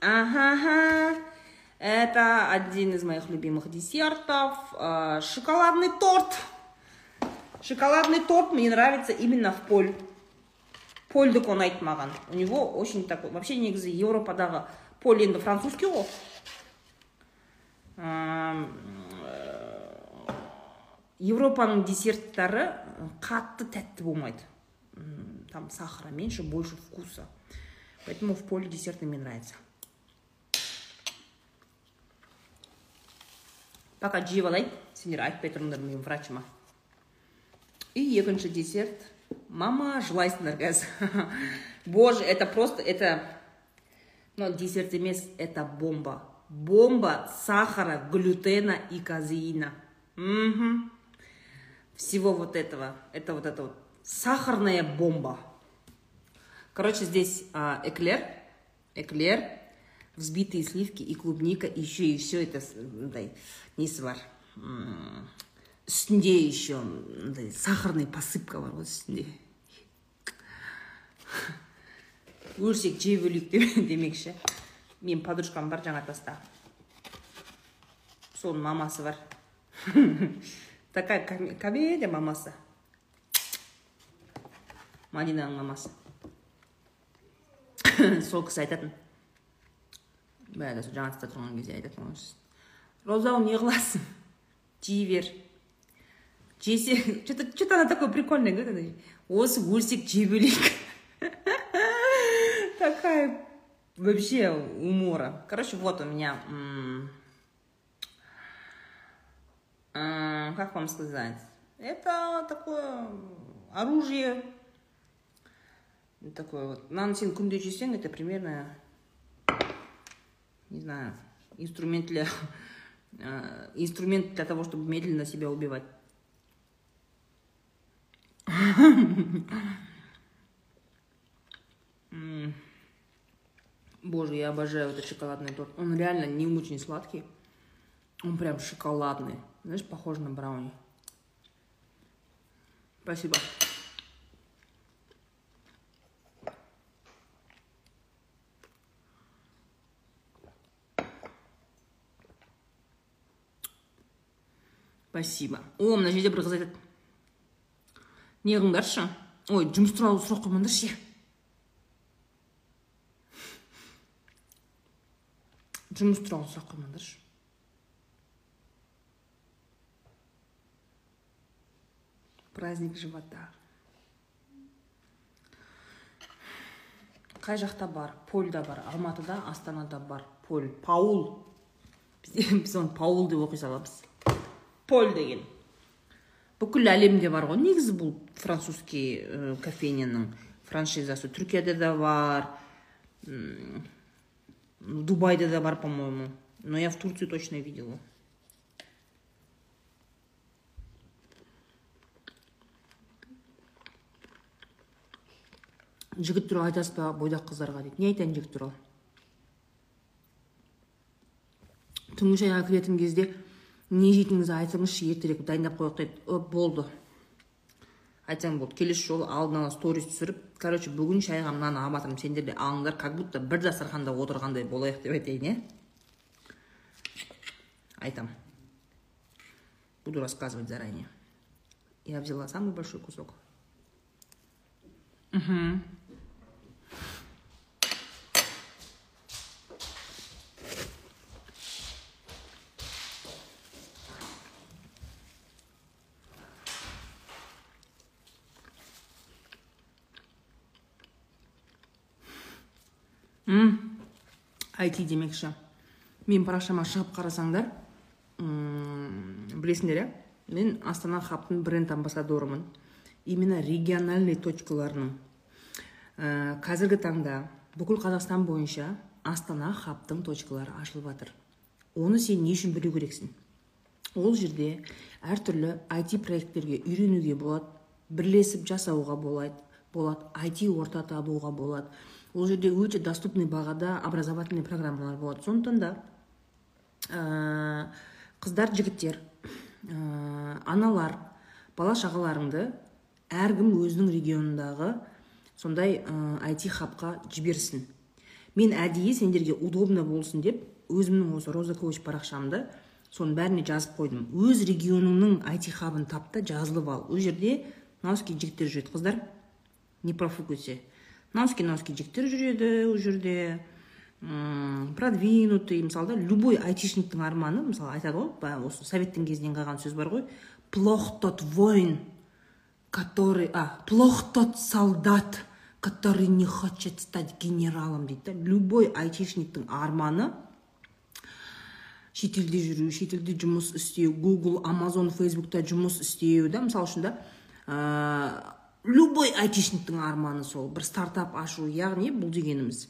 Ага Это один из моих любимых десертов. Э, шоколадный торт. Шоколадный торт мне нравится именно в поль. польді ұнайды у него очень такой вообще негізі еуропадағы поль енді французский ғой еуропаның десерттары қатты тәтті болмайды там сахара меньше больше вкуса поэтому в поле десерты мне нравятся пока жеп алайын сендер айтпай тұрыңдар мен врачыма и екінші десерт мама жылайсыңдар қазір <laughs> боже это просто это но десерт емес это бомба бомба сахара глютена и казеина угу. всего вот этого это вот это вот сахарная бомба короче здесь а, эклер эклер Взбитые сливки и клубника еще и все это мындай несі бар үстінде еще мындай сахарный посыпка бар ғой үстінде өлсек жеп өлейік демекші менің подружкам бар жаңа таста соның мамасы бар. <laughs> Такая комедия мамасы. Мадинаның мамасы. <coughs> Сол кісі айтатын. Бәрі жаңа таста тұрған кезде айтатын ғой розау не қыласың жей бер жесе что то что то она такое прикольное говорит осы өлсек жеп өлейік такая вообще умора короче вот у меня как вам сказать это такое оружие такое вот мынаны сен күнде жесең это примерно не знаю, инструмент для, инструмент для того, чтобы медленно себя убивать. Боже, я обожаю этот шоколадный торт. Он реально не очень сладкий. Он прям шоколадный. Знаешь, похож на брауни. Спасибо. Спасибо. О мына жерде бір қыз айтады. Не қылыңдаршы ой жұмыс туралы сұрақ қоймаңдаршы жұмыс туралы сұрақ қоймаңдаршы. Праздник живота. Қай жақта бар? Польда бар. Алматыда астанада бар. Поль. Паул. Біз <laughs> оны паул деп оқи саламыз. Поль деген. Бүкіл әлемде бар ғой. Негізі бұл французский ә, кофейняның франшизасы. Түркияда да бар. Дубайда да бар по моему но я в турции точно видела. Жігіт туралы айтасыз ба бойдақ қыздарға дейді. Не айтайын жігіт туралы? Түнгі шайға кіретін кезде не жейтініңізді айтыңызшы ертерек дайындап қояйық дейді болды. Айтсаң болды. Келесі жолы алдын ала сторис түсіріп короче бүгін шайға мынаны алып жатырмын сендер де алыңдар как будто бір дастарханда отырғандай болайық деп айтайын иә айтам. Буду рассказывать заранее. Я взяла самый большой кусок. Угу IT демекші. Мен парақшама шығып қарасаңдар білесіңдер иә? Мен астана хабтың бренд амбассадорымын. Именно региональный точкаларының. Ә, қазіргі таңда бүкіл қазақстан бойынша астана хабтың точкалары ашылып жатыр. Оны сен не үшін білу керексің? Ол жерде әртүрлі IT проекттерге үйренуге болады бірлесіп жасауға болады болады IT орта табуға болады ол жерде өте доступный бағада образовательный программалар болады. Сондықтан да ә, қыздар жігіттер ә, аналар бала шағаларыңды әркім өзінің регионындағы сондай ә, IT хабқа жіберсін. Мен әдейі сендерге удобно болсын деп өзімнің осы роза коуч парақшамды соның бәріне жазып қойдым. Өз регионыңның IT хабын тап та жазылып ал. Ол жерде науский жігіттер жүреді. Қыздар не носки носки жігіттер жүреді ол жерде. Продвинутый мысалы да любой айтишниктің арманы мысалы айтады ғой осы советтің кезінен қалған сөз бар ғой. Плох тот воин который а плох тот солдат который не хочет стать генералом дейді да. Любой айтишниктің арманы шетелде жүру шетелде жұмыс істеу google amazon фейсбукта жұмыс істеу да мысалы үшін да любой айтишниктің арманы сол. Бір стартап ашу яғни бұл дегеніміз.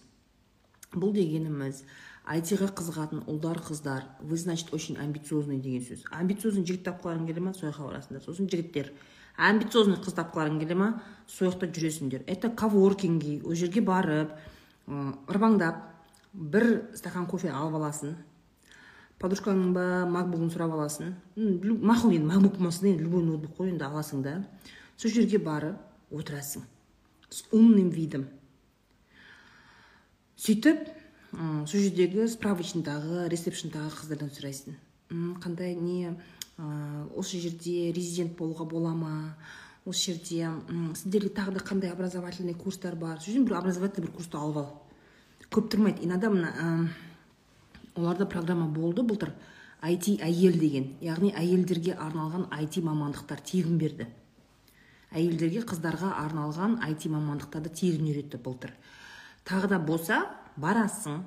Бұл дегеніміз айтиға қызығатын ұлдар қыздар. Вы значит очень амбициозный деген сөз. Амбициозный жігіт тапқыларың келе ма? Сол жаққа барасыңдар. Сосын жігіттер амбициозный қыз тапқыларың келе ма? Сол жақта жүресіңдер. Это коворкинги. Ол жерге барып ырбаңдап бір стакан кофе алып аласың. Подружкаңның ба макбугын сұрап аласың. Мақұл енді макбук болмаса да енді любой ноутбук қой енді аласың да. Сол жерге барып отырасың с умным видом. Сөйтіп сол жердегі справочныйдағы ресепшндағы қыздардан сұрайсың. Қандай не осы жерде резидент болуға бола ма? Осы жерде сіздерде тағы да қандай образовательный курстар бар? Сол бір образовательный бір курсты алып ал. Көп тұрмайды. Иногда мына оларда программа болды былтыр IT әйел деген. Яғни әйелдерге арналған IT мамандықтар тегін берді. Әйелдерге қыздарға арналған IT мамандықтарды тегін үйретті былтыр. Тағы да болса барасың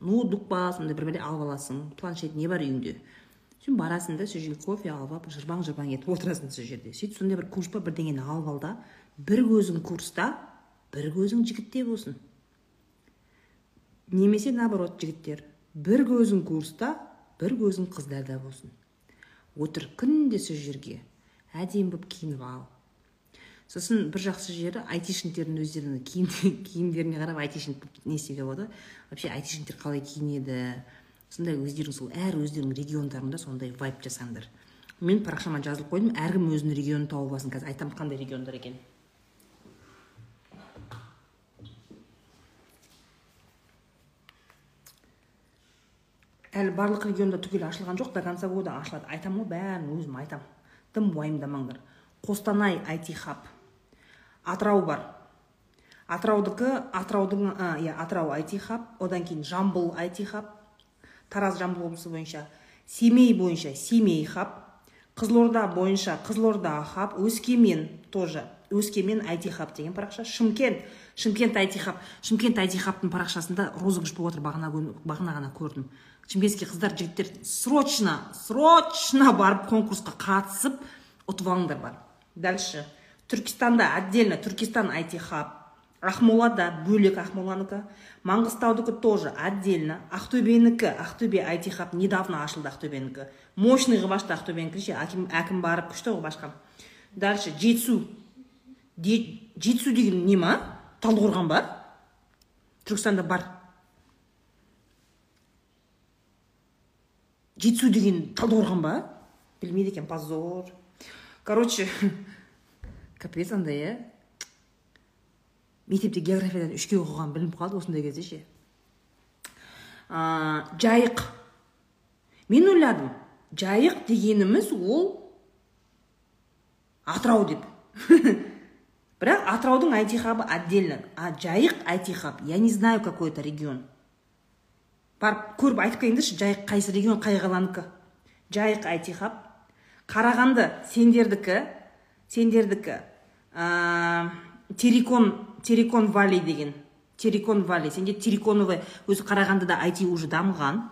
ноутбук па сондай бір бәле алып аласың планшет не бар үйіңде сен барасың да сол жерге кофе алып алып жырбаң жырбаң етіп отырасың сол жерде. Сөйтіп сондай бір курс па бірдеңені алып ал да бір көзің курста бір көзің жігітте болсын. Немесе наоборот жігіттер бір көзің курста бір көзің қыздарда болсын. Отыр күнде сол жерге әдемі болып киініп ал. Сосын бір жақсы жері айтишниктердің өздерінің киім <laughs> киімдеріне қарап айтишник не істеуге болады? Вообще айтишниктер қалай киінеді? Сондай өздерің сол әр өздерінің региондарында сондай вайп жасаңдар. Мен парақшама жазылып қойдым әркім өзінің регионын тауып алсын. Қазір айтамын қандай региондар екенін. Әлі барлық регионда түгел ашылған жоқ до конца года ашылады. Айтамын ғой бәрін өзім айтамын. Дым уайымдамаңдар. Қостанай IT хаб. Атырау бар. Атыраудікі атыраудың иә атырау IT хаб одан кейін жамбыл IT хаб тараз жамбыл облысы бойынша семей бойынша семей хаб қызылорда бойынша қызылорда хаб өскемен тоже өскемен IT хаб деген парақша шымкент шымкент IT хаб шымкент IT хабтың парақшасында розыгрыш болып жатыр бағана бағана ғана көрдім. Шымкентский қыздар жігіттер срочно срочно барып конкурсқа қатысып ұтып алыңдар бар. Дальше. Түркістанда отдельно түркистан IT хаб ақмолада бөлек ақмоланікі маңғыстаудікі тоже отдельно ақтөбенікі ақтөбе IT хаб недавно ашылды ақтөбенікі мощный қылып ашты ақтөбенікі ше әкім, әкім барып күшті қылып ашқан дальше жетісу. Жетісу деген не ма? Талдықорған бар түркістанда бар. Жетісу деген талдықорған ба? Білмейді екен позор. Короче <laughs> капец андай иә мектепте географиядан үшке оқыған білініп қалды осындай кезде ше. Жайық. Мен ойладым жайық дегеніміз ол атырау деп. <laughs> Бірақ атыраудың айти хабы отдельно. А жайық айти хаб я не знаю какой это регион. Барып көріп айтып келіңдерші жайық қайсы регион қай қаланікі жайық айти хаб қарағанды сендердікі? Сендердікі ә, терекон вали деген. Терекон вали сенде тереконовый өзі қарағандыда айти уже дамыған.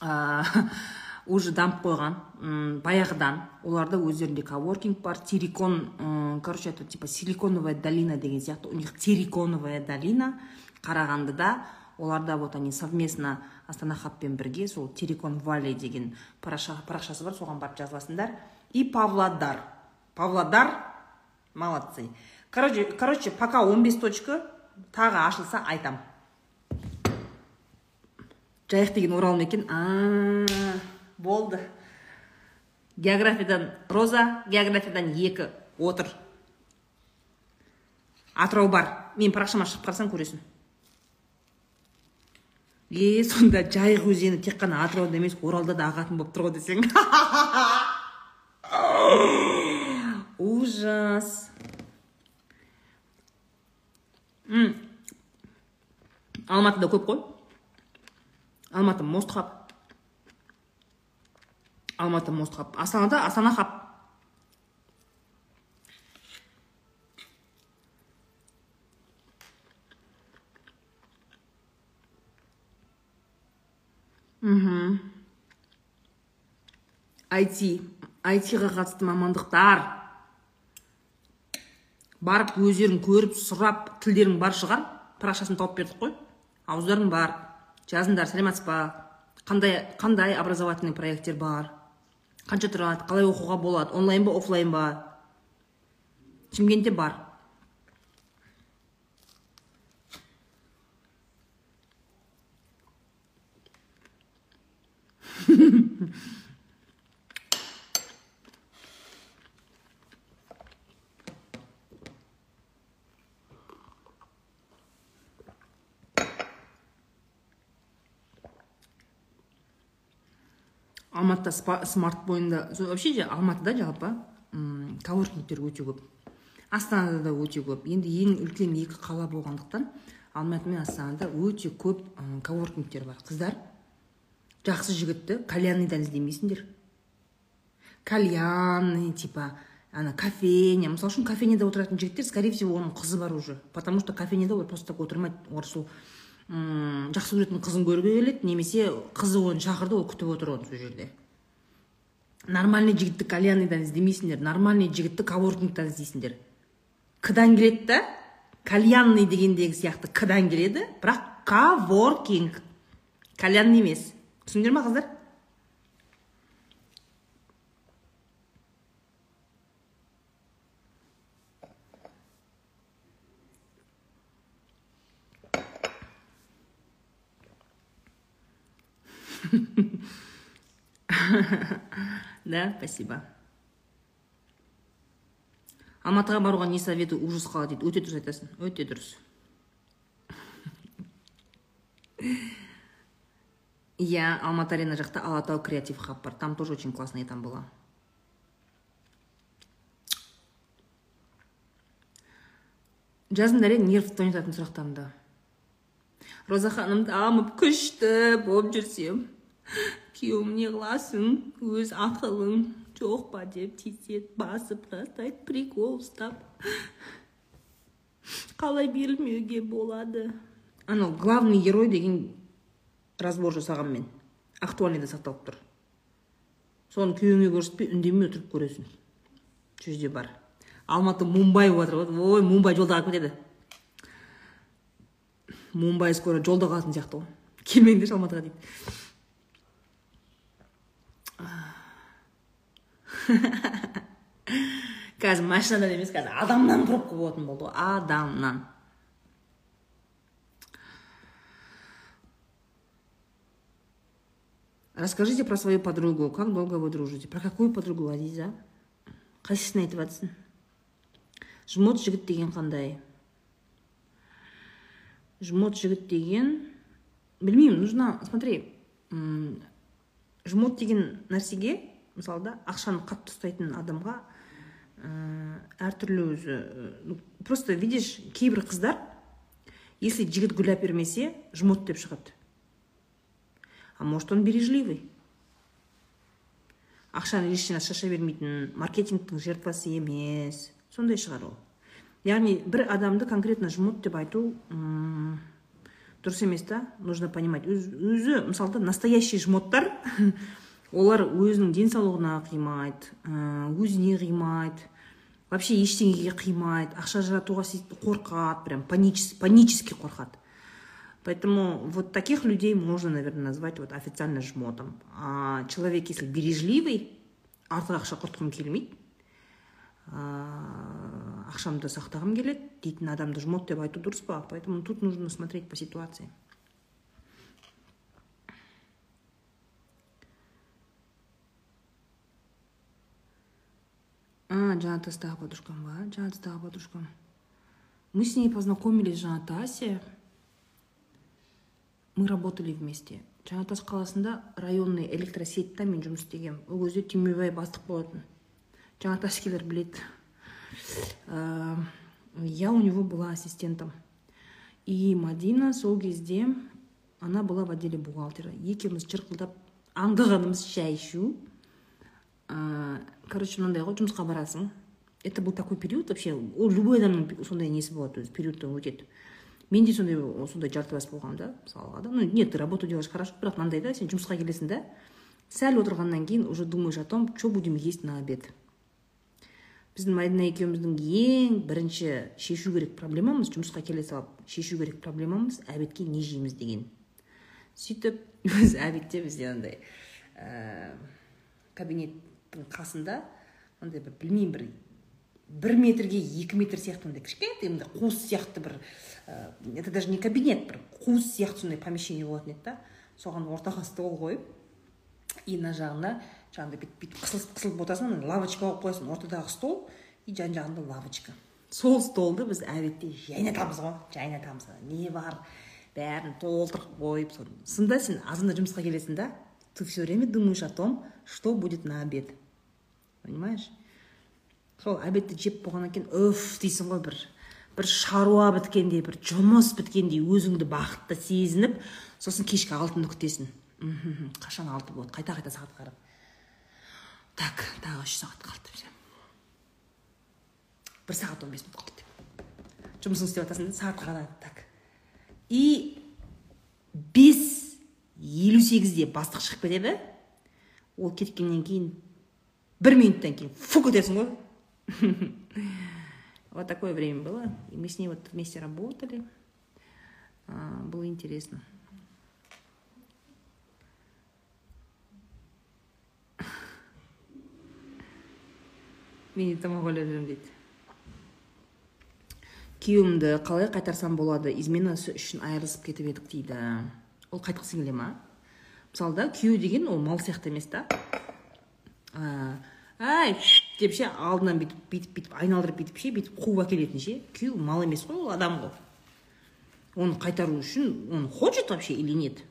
Ә, <laughs> уже дамып қойған м баяғыдан. Оларда өздерінде коворкинг бар. Терекон короче это типа силиконовая долина деген сияқты. У них тереконовая долина қарағандыда оларда вот они совместно астана хабпен бірге сол терекон валли деген парақшасы бар. Соған барып жазыласыңдар. И павлодар. Павлодар. Молодцы. Короче, короче пока 15 точка тағы ашылса айтам. Жайық деген орал ма екен? Болды. Географиядан роза географиядан екі отыр. Атырау бар. Мен парақшама шығып қарасаң көресің. Е сонда жайық өзені тек қана атырауда емес оралда да ағатын болып тұр ғой десең. <laughs> ужас. М. алматыда көп қой? Алматы мост хаб. Алматы мост хаб. Астанада астана хаб. Мхм. IT айтиға қатысты мамандықтар. Барып өздерің көріп сұрап тілдерің бар шығар. Парақшасын тауып бердік қой. Ауыздарың бар. Жазыңдар сәлеметсіз ба қандай қандай образовательный проекттер бар? Қанша тұрады? Қалай оқуға болады? Онлайн ба офлайн ба? Шымкентте бар. <laughs> алматыда смарт бойында вообще же алматыда жалпы коворкингтер өте көп. Астанада да өте көп. Енді ең үлкен екі қала болғандықтан алматы мен астанада өте көп коворкингтер бар. Қыздар жақсы жігітті кальянныйдан іздемейсіңдер. Кальянный типа ана кофейня. Мысалы үшін кофейняда отыратын жігіттер скорее всего оның қызы бар уже потому что кофейняда олар просто так отырмайды олар сол жақсы көретін қызын көруге келеді немесе қызы оны шақырды ол күтіп отыр оны сол жерде. Нормальный жігітті кальянныйдан іздемейсіңдер нормальный жігітті коворкингтан іздейсіңдер. Кдан келеді да кальянный дегендегі сияқты кдан келеді бірақ коворкинг. Кальянный емес. Түсіндіңдер ма қыздар? Да спасибо. Алматыға баруға не советую? Ужас қала дейді. Өте дұрыс айтасың. Өте дұрыс. Иә алматы арена жақта алатау креатив хаб бар. Там тоже очень классно я там была. Жазыңдар нерв тонататын сұрақтарымды роза ханым дамып күшті болып жүрсем. Күйеуім не қыласың өз ақылың жоқ па деп тиіседі басып тастайды прикол ұстап қалай берілмеуге болады. Анау главный герой деген разбор жасағанмен актуальныйда сақталып тұр. Соны күйеуіңе көрсетпей үндемей отырып көресің. Сол бар. Алматы мумбай болып жатыр. Ой мумбай жолда қалып кетеді мумбай скоро жолда қалатын сияқты ғой келмеңдерші алматыға дейді. <laughs> қазір машинадан емес қазір адамнан пробка болатын болды ғой адамнан. Расскажите про свою подругу. Как долго вы дружите? Про какую подругу азиза қайсысын айтып жатрсың жмот жігіт деген қандай? Жмот жігіт деген? Білмеймін нужно смотри жмот деген нәрсеге мысалы да ақшаны қатты ұстайтын адамға ә, әртүрлі өзі ну, просто видишь кейбір қыздар если жігіт гүл әпермесе жмот деп шығады. А может он бережливый? Ақшаны лишний шаша бермейтін маркетингтің жертвасы емес. Сондай шығар ол. Яғни бір адамды конкретно жмот деп айту дұрыс емес та. Нужно понимать. Өзі мысалы настоящий жмоттар <laughs> олар өзінің денсаулығына қимайды өзіне қимайды вообще ештеңеге қимайды ақша жаратуға қорқады прям панически қорқады. Поэтому вот таких людей можно наверное назвать вот официально жмотом. А человек если бережливый артық ақша құртқым келмейді ақшамды сақтағым келеді дейтін адамды жмот деп айту дұрыс па? Поэтому тут нужно смотреть по ситуации. А тастағы подружкам. Ба тастағы подружкам. Мы с ней познакомились тасе. Мы работали вместе. Жаңатас қаласында районный электросетьта мен жұмыс істегенмін ол кезде түймебай бастық болатын жаңатаскилер біледі я у него была ассистентом. И мадина сол кезде она была в отделе бухгалтера. Екеуміз жырқылдап аңдығанымыз шай ішу короче мынандай ғой жұмысқа барасың это был такой период вообще ол любой адамның сондай несі болады өзі периодтан өтеді менде сондай сондай жартыбас болған да мысалға да ну нет ты работу делаешь хорошо бірақ мынандай да сен жұмысқа келесің да? Сәл отырғаннан кейін уже думаешь о том что будем есть на обед. Біздің мадина екеуміздің ең бірінші шешу керек проблемамыз жұмысқа келе салып шешу керек проблемамыз обедке не жейміз деген. Сөйтіп өзі обедте бізде андай ә, кабинеттің қасында андай бір білмеймін бір бір метрге екі метр сияқты андай кішкентай мындай қуыс сияқты бір ә, это даже не кабинет бір қуыс сияқты сондай помещение болатын еді да. Соған ортаға стол қойып и мына жағына жаңағыдай бүйтіп бүйтіп қысылып қысылып отырасың лавочка қойып қоясың. Ортадағы стол и жан жағында лавочка. Сол столды біз әдетте жайнатамыз ғой жайнатамыз. Не бар бәрін толтырып қойып сонда сен азанда жұмысқа келесің да ты все время думаешь о том что будет на обед. Понимаешь? Сол обедті жеп болғаннан кейін үф дейсің ғой бір бір шаруа біткендей бір жұмыс біткендей өзіңді бақытты сезініп сосын кешкі алтыны күтесің. Қашан алты болады? Қайта қайта сағат қарап. Так тағы үш сағат қалды бір сағат он бес минут қалды жұмысыңды істеп жатрсың да сағатқа қарап так. И бес елу сегізде бастық шығып кетеді. Ол кеткеннен кейін бір минуттан кейін. Фу кетесің ғой. <laughs> Вот такое время было и мы с ней вот вместе работали. Было интересно. Мен тамақ ойлап жүремін дейді күйеуімді қалай қайтарсам болады? Изменасы үшін айырылысып кетіп едік дейді. Ол қайтқысы келе ма мысалы да күйеу деген ол мал сияқты емес та. Әй деп ше алдынан бүйтіп бүйтіп бүйтіп айналдырып бүйтіп ше бүйтіп қуып әкелетін ше. Күйеу мал емес қой ол адам ғой. Оны қайтару үшін он хочет вообще или нет?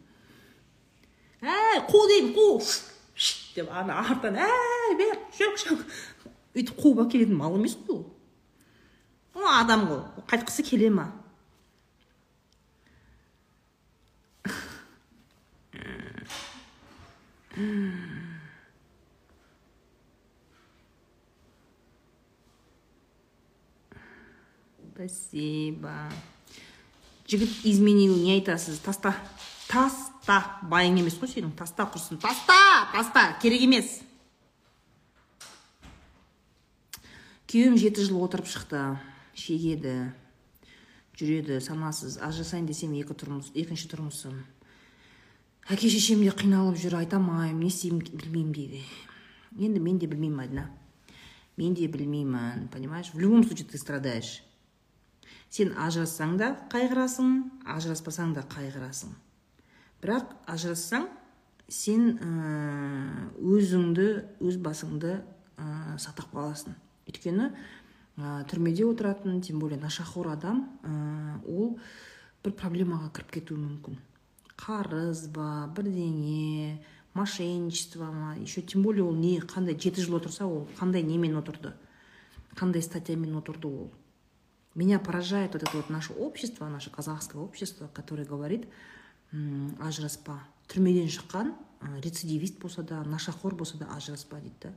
Әй қу деймін қу деп ана артынан әй бер жүр өйтіп қуып әкелетін мал емес қой ол. Ол адам ғой қайтқысы келе ма? Спасибо. Жігіт изменил? Не айтасыз таста таста байың емес қой сенің таста құрсын таста таста керек емес күйеуім жеті жыл отырып шықты шегеді жүреді санасыз ажырасайын десем екі тұрмыс екінші тұрмысым. Әке шешем де қиналып жүр айта алмаймын не істеймін білмеймін дейді. Енді мен де білмеймін мадина мен де білмеймін понимаешь? В любом случае ты страдаешь. Сен ажырассаң да қайғырасың ажыраспасаң да қайғырасың. Бірақ ажырассаң сен өзіңді өз басыңды ә, сақтап қаласың өйткені ә, түрмеде отыратын тем более нашақор адам ә, ол бір проблемаға кіріп кетуі мүмкін. Қарыз ба бірдеңе мошенничество ма еще тем более ол не қандай жеті жыл отырса ол қандай немен отырды қандай статьямен отырды ол. Меня поражает вот это вот наше общество, наше казахское общество, которое говорит, ажыраспа түрмеден шыққан рецидивист болса да нашақор болса да ажыраспа дейді да.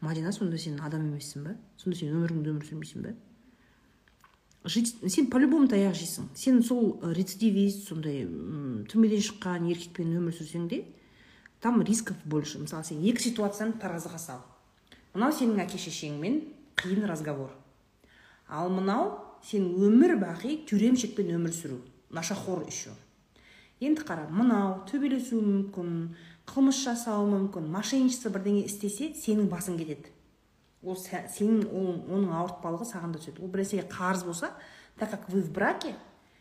Мадина сонда сен адам емессің ба сонда сен өміріңді өмір сүрмейсің ба жить сен по любому таяқ жейсің. Сен сол рецидивист сондай түрмеден шыққан еркекпен өмір сүрсең де там рисков больше. Мысалы сен екі ситуацияны таразыға сал. Мынау сенің әке шешеңмен қиын разговор. Ал мынау сен өмір бақи тюремщикпен өмір сүру. Нашахор еще. Енді қара мынау төбелесуі мүмкін қылмыс жасауы мүмкін мошенничество бірдеңе істесе сенің басың кетеді. Ол сенің оның ауыртпалығы саған да түседі. Ол бір нәрсеге қарыз болса так как вы в браке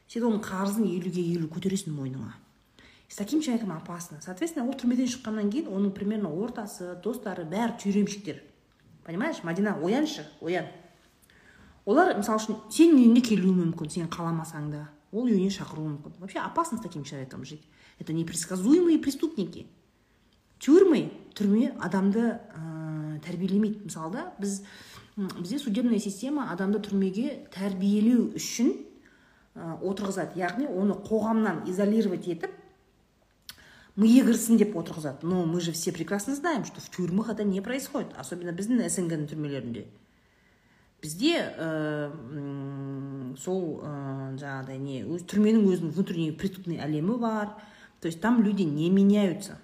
сен оның қарызын елуге елу көтересің мойныңа. С таким человеком опасно. Соответственно ол түрмеден шыққаннан кейін оның примерно ортасы достары бәрі тюремщиктер. Понимаешь мадина ояншы оян. Олар мысалы үшін сенің үйіңе келуі мүмкін сен қаламасаң да. Ол үйіне шақыруы мүмкін. Вообще опасно с таким человеком жить. Это непредсказуемые преступники. Тюрьмы түрме адамды ә, тәрбиелемейді. Мысалы да біз бізде судебная система адамды түрмеге тәрбиелеу үшін ә, отырғызады. Яғни оны қоғамнан изолировать етіп миы кірсін деп отырғызады. Но мы же все прекрасно знаем что в тюрьмах это не происходит. Особенно біздің снг түрмелерінде бізде ә, сол ә, жаңағыдай не өз түрменің өзінің внутренний преступный әлемі бар то есть там люди не меняются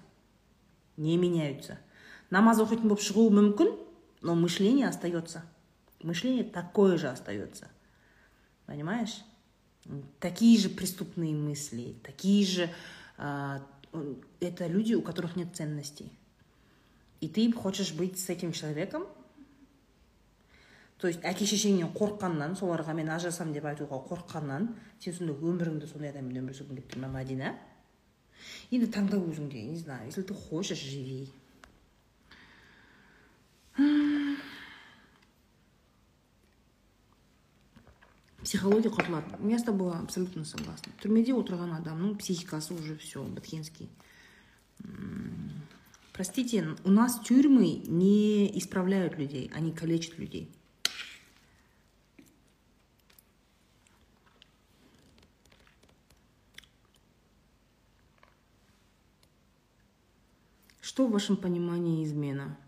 не меняются намаз оқитын болып шығуы мүмкін но мышление остается мышление такое же остается понимаешь такие же преступные мысли такие же э, это люди у которых нет ценностей и ты хочешь быть с этим человеком то есть әке шешеңнен қорыққаннан соларға мен ажырасамын деп айтуға қорыққаннан сен сонда өміріңді сондай адаммен өмір сүргің келіп тұр ма мәдина енді таңда өзіңде не знаю если ты хочешь живи. Психология құртылады я с тобой абсолютно согласна. Түрмеде отырған адамның психикасы уже все біткенский простите у нас тюрьмы не исправляют людей они калечат людей. Что в вашем понимании измена?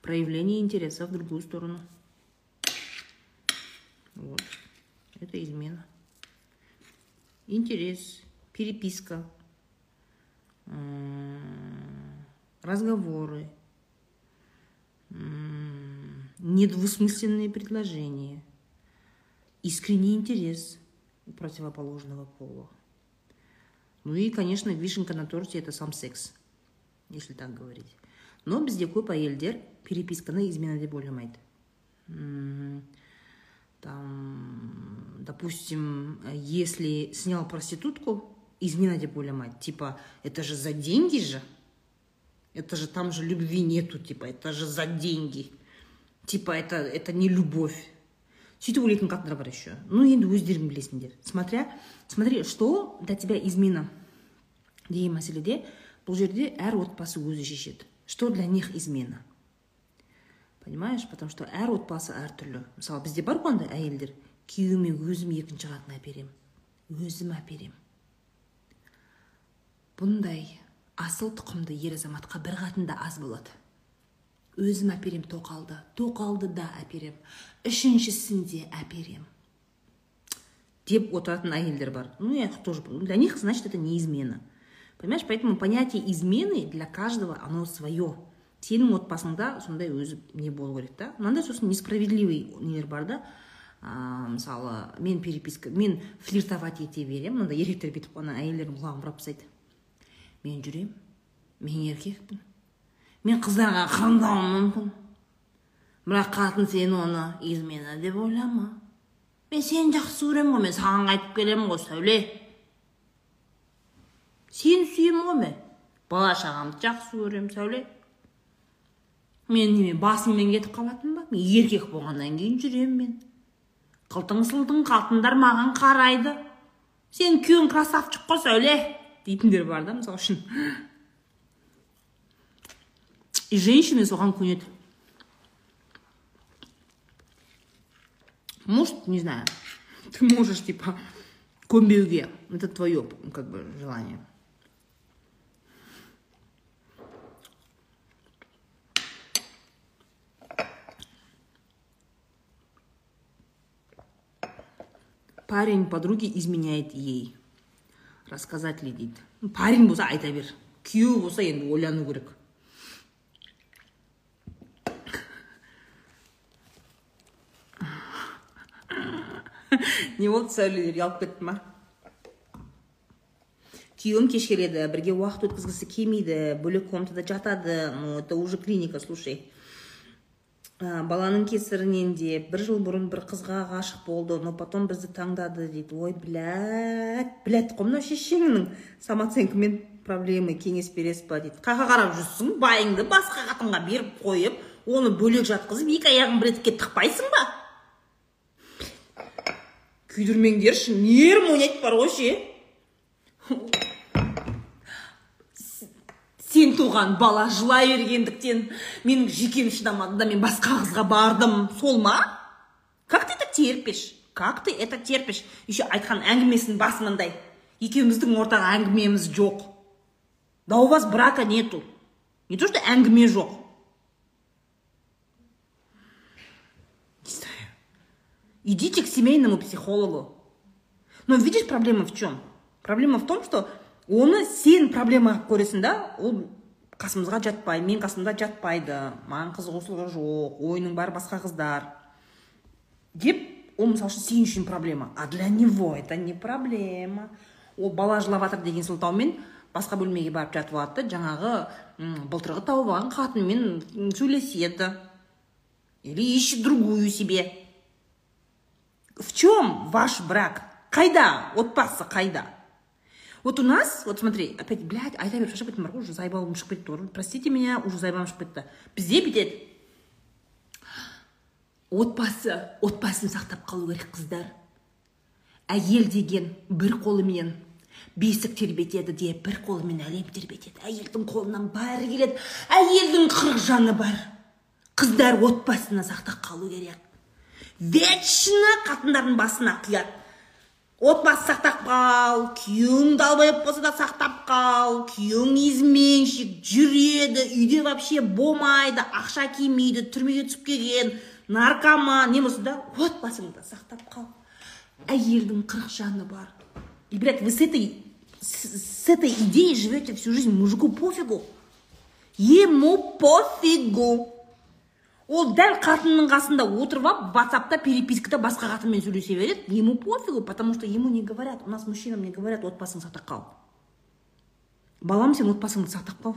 Проявление интереса в другую сторону. Вот. Это измена. Интерес, переписка, разговоры, недвусмысленные предложения, искренний интерес у противоположного пола. Ну и, конечно, вишенка на торте – это сам секс – если так говорить но бізде көп әйелдер переписканы измена деп ойламайды там допустим если снял проститутку измена деп ойламайды типа это же за деньги же это же там же любви нету типа это же за деньги типа это это не любовь сөйтіп ойлайтын қатындар бар еще ну енді өздерің білесіңдер смотря смотри что для тебя измена деген мәселеде бұл жерде әр отбасы өзі шешеді. Что для них измена? Понимаешь? Потому что әр отбасы әртүрлі мысалы бізде бар ғой андай әйелдер. Күйеуіме өзім екінші қатын әперемін өзім әперемін бұндай асыл тұқымды ер азаматқа бір қатын да аз болады. Өзім әперем тоқалды. Тоқалды да әперем. Үшіншісін де әперем. Деп отыратын әйелдер бар. Ну я тоже для них значит это не измена. Понимаешь поэтому понятие измены для каждого оно свое сенің отбасыңда сондай өзі не болу керек та мынандай сосын несправедливый нелер бар да? Мысалы мен переписка мен флиртовать ете беремін мынандай еркектер бүйтіп ана әйелдердің құлағын бұрап тастайды мен жүремін мен еркекпін. Мен қыздарға қырындауым мүмкін. Бірақ қатын сен оны измена деп ойлама. Мен сені жақсы көремін ғой мен саған қайтып келемін ғой сәуле сені сүйемін ғой мен. Бала шағамды жақсы көремін сәуле. Мен неме басыммен кетіп қалатын ба? Мен еркек болғаннан кейін жүремін мен. Қылтың сылтың қатындар маған қарайды. Сен күйеуің красавчик қой сәуле дейтіндер бар да мысалы үшін. И женщины соған көнеді. Может не знаю ты можешь типа көнбеуге это твое как бы желание. Парень подруге изменяет ей. Рассказать ли дейді парень болса айта бер. Күйеу болса енді ойлану керек. <laughs> Не болды сәулелер ұялып кетті ма күйеуім кеш келеді бірге уақыт өткізгісі келмейді бөлек комнатада жатады. Ну это уже клиника слушай. Ә, баланың кесірінен де бір жыл бұрын бір қызға ғашық болды. Но потом бізді таңдады дейді. Ой блядь блядь қой мынау шешеңнің самооценкамен проблемы кеңес бересіз ба дейді. Қаяққа қарап жүрсің байыңды басқа қатынға беріп қойып оны бөлек жатқызып екі аяғын бір етікке тықпайсың ба? Күйдірмеңдерші нервім ойнайды бар ғой ше сен туған бала жылай бергендіктен менің жүйкем шыдамады да мен басқа қызға бардым. Сол ма? Как ты это терпишь? Как ты это терпишь? Еще айтқан әңгімесінің басы мындай екеуміздің ортаға әңгімеміз жоқ. Да у вас брака нету. Не то что әңгіме жоқ. Не знаю. Идите к семейному психологу. Но видишь проблема в чем? Проблема в том что оны сен проблема қылып көресің да ол қасымызға жатпай мен қасымда жатпайды маған қызығушылығы жоқ ойының бәрі басқа қыздар. Деп ол мысалы үшін сен үшін проблема. А для него это не проблема. Ол бала жылап жатыр деген сылтаумен басқа бөлмеге барып жатып алады да жаңағы былтырғы тауып алған қатынымен сөйлеседі. Или ищет другую себе. В чем ваш брак? Қайда? Отбасы қайда? Вот у нас вот смотри опять блядь айта беріп шаршап кеттім бар ғой уже заебалым шығып кетті простите меня уже заебалым шығып кетті бізде бүйтеді отбасы отбасын сақтап қалу керек қыздар. Әйел деген бір қолымен бесік тербетеді де бір қолымен әлем тербетеді. Әйелдің қолынан бәрі келеді. Әйелдің қырық жаны бар. Қыздар отбасына сақтап қалу керек. Вечно қатындардың басына құяды. Отбасы сақтап қал күйеуің далбайып болса да сақтап қал күйеуің изменщик жүреді үйде вообще болмайды ақша келмейді түрмеге түсіп келген наркоман не болса да отбасыңды сақтап қал. Әйелдің қырық жаны бар. И вы с этой с этой идеей живете всю жизнь. Мужику пофигу. Ему пофигу. Ол дәл қатынның қасында отырып алып ватсапта перепискада басқа қатынмен сөйлесе береді. Ему пофигу потому что ему не говорят. У нас мужчинам не говорят отбасыңды сақтап қал балам сен отбасыңды сақтап қал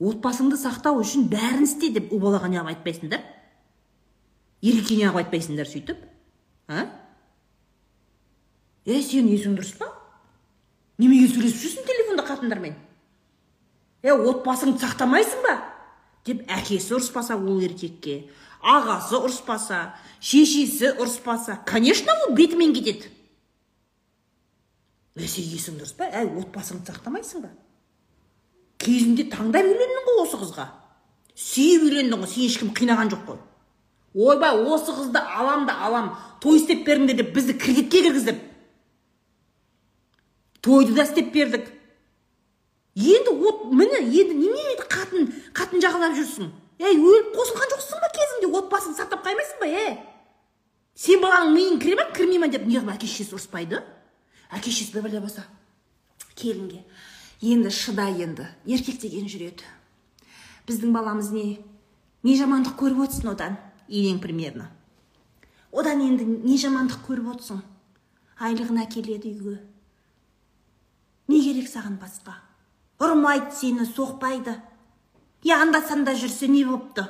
отбасыңды сақтау үшін бәрін істе деп ұл балаға неғып айтпайсыңдар? Еркекке неғып айтпайсыңдар сөйтіп а? Е сенің есің дұрыс па? Немеге сөйлесіп жүрсің телефонда қатындармен? Е отбасыңды сақтамайсың ба? Деп әкесі ұрыспаса ол еркекке ағасы ұрыспаса шешесі ұрыспаса конечно ол бетімен кетеді. Бәсе есің дұрыс па? Әй отбасыңды сақтамайсың ба? Кезінде таңдап үйлендің ғой осы қызға. Сүйіп үйлендің ғой сені ешкім қинаған жоқ қой. Ойбай осы қызды алам да алам той істеп беріңдер деп бізді кредитке кіргізіп. Тойды да істеп бердік. Енді от міне енді немене қатын қатын жағалап жүрсің? Ей өліп қосылған жоқсың ба кезінде? Отбасыңды сақтап қаймайсың ба е сен баланың миын кіре ма кірмей ма деп? Неғып әке шешесі ұрыспайды. Әке шешесі бір болса келінге енді шыда енді еркек деген жүреді. Біздің баламыз не не жамандық көріп отырсың одан енең примерно. Одан енді не жамандық көріп отырсың? Айлығын әкеледі үйге. Не керек саған басқа? Ұрмайды сені соқпайды. Е анда санда жүрсе не болыпты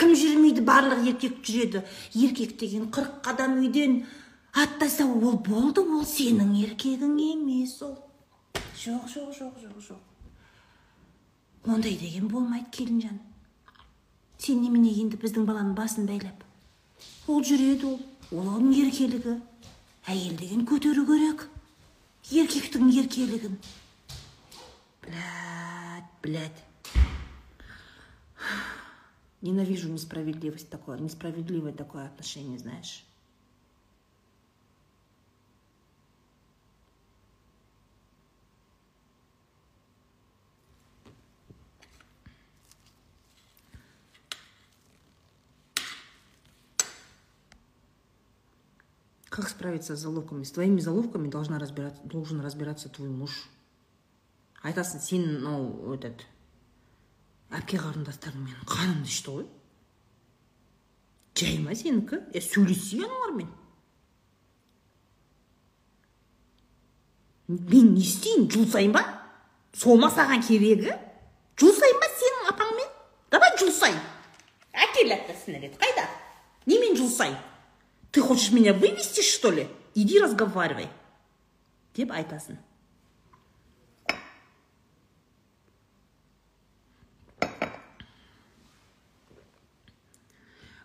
кім жүрмейді барлық еркек жүреді. Еркек деген қырық қадам үйден аттаса ол болды ол сенің еркегің емес ол. Жоқ жоқ жоқ жоқ жоқ. Ондай деген болмайды келінжан. Сен немене енді біздің баланың басын байлап ол жүреді ол ол оның еркелігі. Әйел деген көтеру керек. Еркектің еркелігін. Блядь, блядь. Ненавижу несправедливость такое, несправедливое такое отношение, знаешь. Как справиться с заловками? С твоими заловками должна разбираться, должен разбираться твой муж. Айтасың сен мынау этот әпке қарындастарың менің қанымды ішті ғой. Жай ма сенікі? Е сөйлесейік аналармен мен не істейін жуысайын ба? Сол ма саған керегі? Жуысайын ба сенің апаңмен? Давай жуысайын әкел это снаряд қайда? Немен жуысайын ты хочешь меня вывести что ли? Иди разговаривай. Деп айтасың.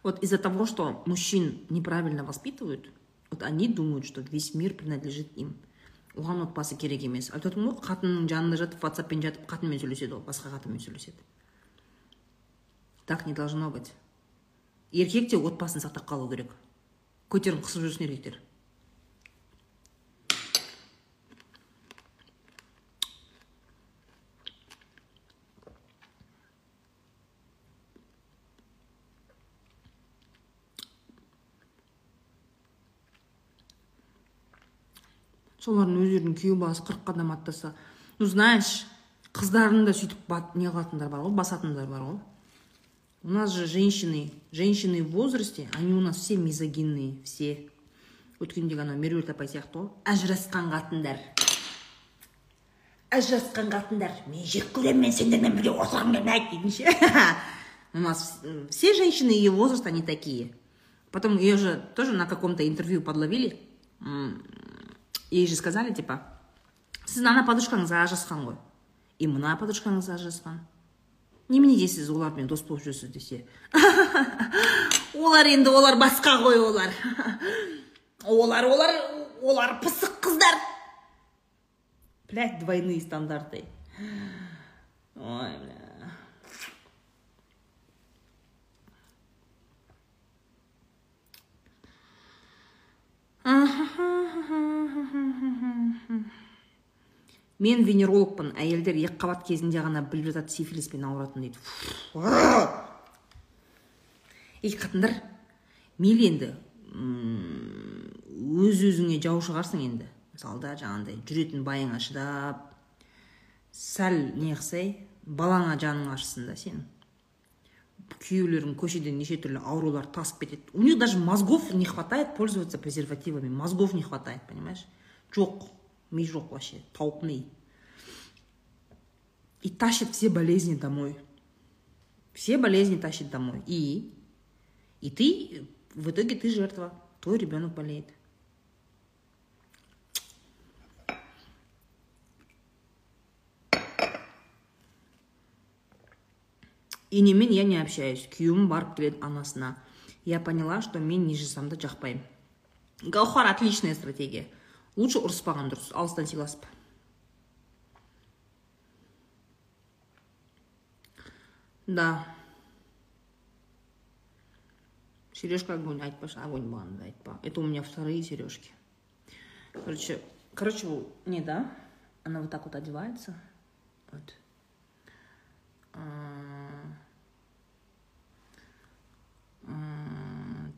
Вот из-за того, что мужчин неправильно воспитывают, вот они думают, что весь мир принадлежит им. оған отбасы керек емес. Айтып ғой қатынның жанында жатып ватсаппен жатып қатынмен сөйлеседі ғой басқа қатынмен сөйлеседі. Так не должно быть. Еркек те отбасын сақтап қалу керек. Көтерін қысып жүрсін еркектер. Солардың өздерінің күйеу баласы қырық қадам аттаса ну знаешь қыздарын да сөйтіп не қылатындар бар ғой басатындар бар ғой. У нас же женщины женщины в возрасте они у нас все мизогинные все. Өткенде ана меруерт апай сияқты ғой. Ажырасқан қатындар. Ажырасқан қатындар. Мен жек көремін мен сендермен бірге отырғым келмейді дейтін ше. <laughs> У нас все женщины ее возраста они такие. Потом ее же тоже на каком-то интервью подловили. Ей же сказали типа сіздің ана подружкаңыз ажырасқан ғой и мына подружкаңыз ажырасқан неменеге сіз олармен дос болып жүрсіз десе. <laughs> Олар енді олар басқа ғой олар. <laughs> Олар олар олар пысық қыздар. Блять двойные стандарты. Ой бля мен венерологпын әйелдер қабат кезінде ғана біліп жатады сифилиспен ауыратын дейді ей қатындар мейлі енді өз өзіңе жау шығарсың енді мысалы да жаңағындай жүретін байыңа шыдап сәл не қылсай балаңа жаның ашысын да сенің күйеулерің көшеден неше түрлі аурулар тасып кетеді у них даже мозгов не хватает пользоваться презервативами мозгов не хватает понимаешь жоқ ми жоқ вообще тауық ми и тащит все болезни домой все болезни тащит домой и и ты в итоге ты жертва твой ребенок болеет Енемен я не общаюсь. Күйеуім барып келеді анасына я поняла что мен не жасамды жақпаймын гаухар отличная стратегия. Лучше ұрыспаған дұрыс алыстан сыйласып да. Сережка огонь айтпашы огонь болғанда айтпа это у меня вторые сережки. Короче короче не да? Она вот так вот одевается. Вот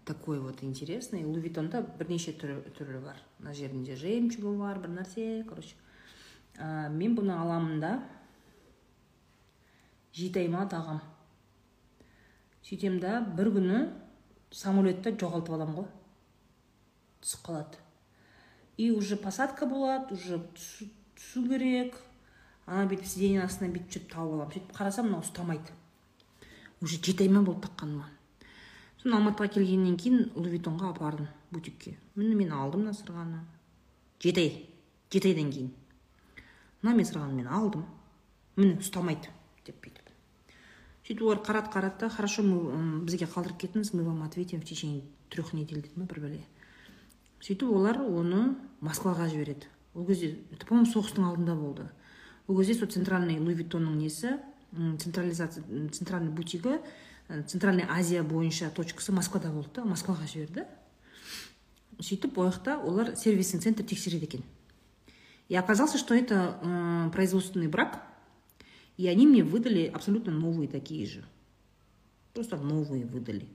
такой вот интересный. Луи виттонда бірнеше түрі, түрі бар мына жерінде жемчугі бар бір нәрсе короче. Ә, мен бұны аламын да. Жеті ай ма тағам сөйтемін да бір күні самолетте жоғалтып аламын ғой. Түсіп қалады. И уже посадка болады уже түсу керек. Ана бүйтіп сиденьенің астынан бүйтіп сөйтіп тауып аламын. Сөйтіп қарасам мынау ұстамайды. Уже жеті ай ма болды таққаныма. Сосын алматыға келгеннен кейін лувитонға апардым бутикке. Міне мен алдым мына сырғаны. Жеті ай жеті айдан кейін. Мына мен сырғаны мен алдым. Міне ұстамайды деп бүйтіп. Сөйтіп олар қарады қарады да хорошо мы бізге қалдырып кетіңіз мы вам ответим в течение трех недель дейді ма бір бәле. Сөйтіп олар оны москваға жібереді. Ол кезде это по моему соғыстың алдында болды. Ол кезде сол центральный луи виттонның несі централизация центральный бутигі центральный азия бойынша точкасы москвада болды да москваға жіберді сөйтіп ол жақта олар сервисный центр тексереді екен и оказалось что это э, производственный брак И они мне выдали абсолютно новые такие же. Просто новые выдали.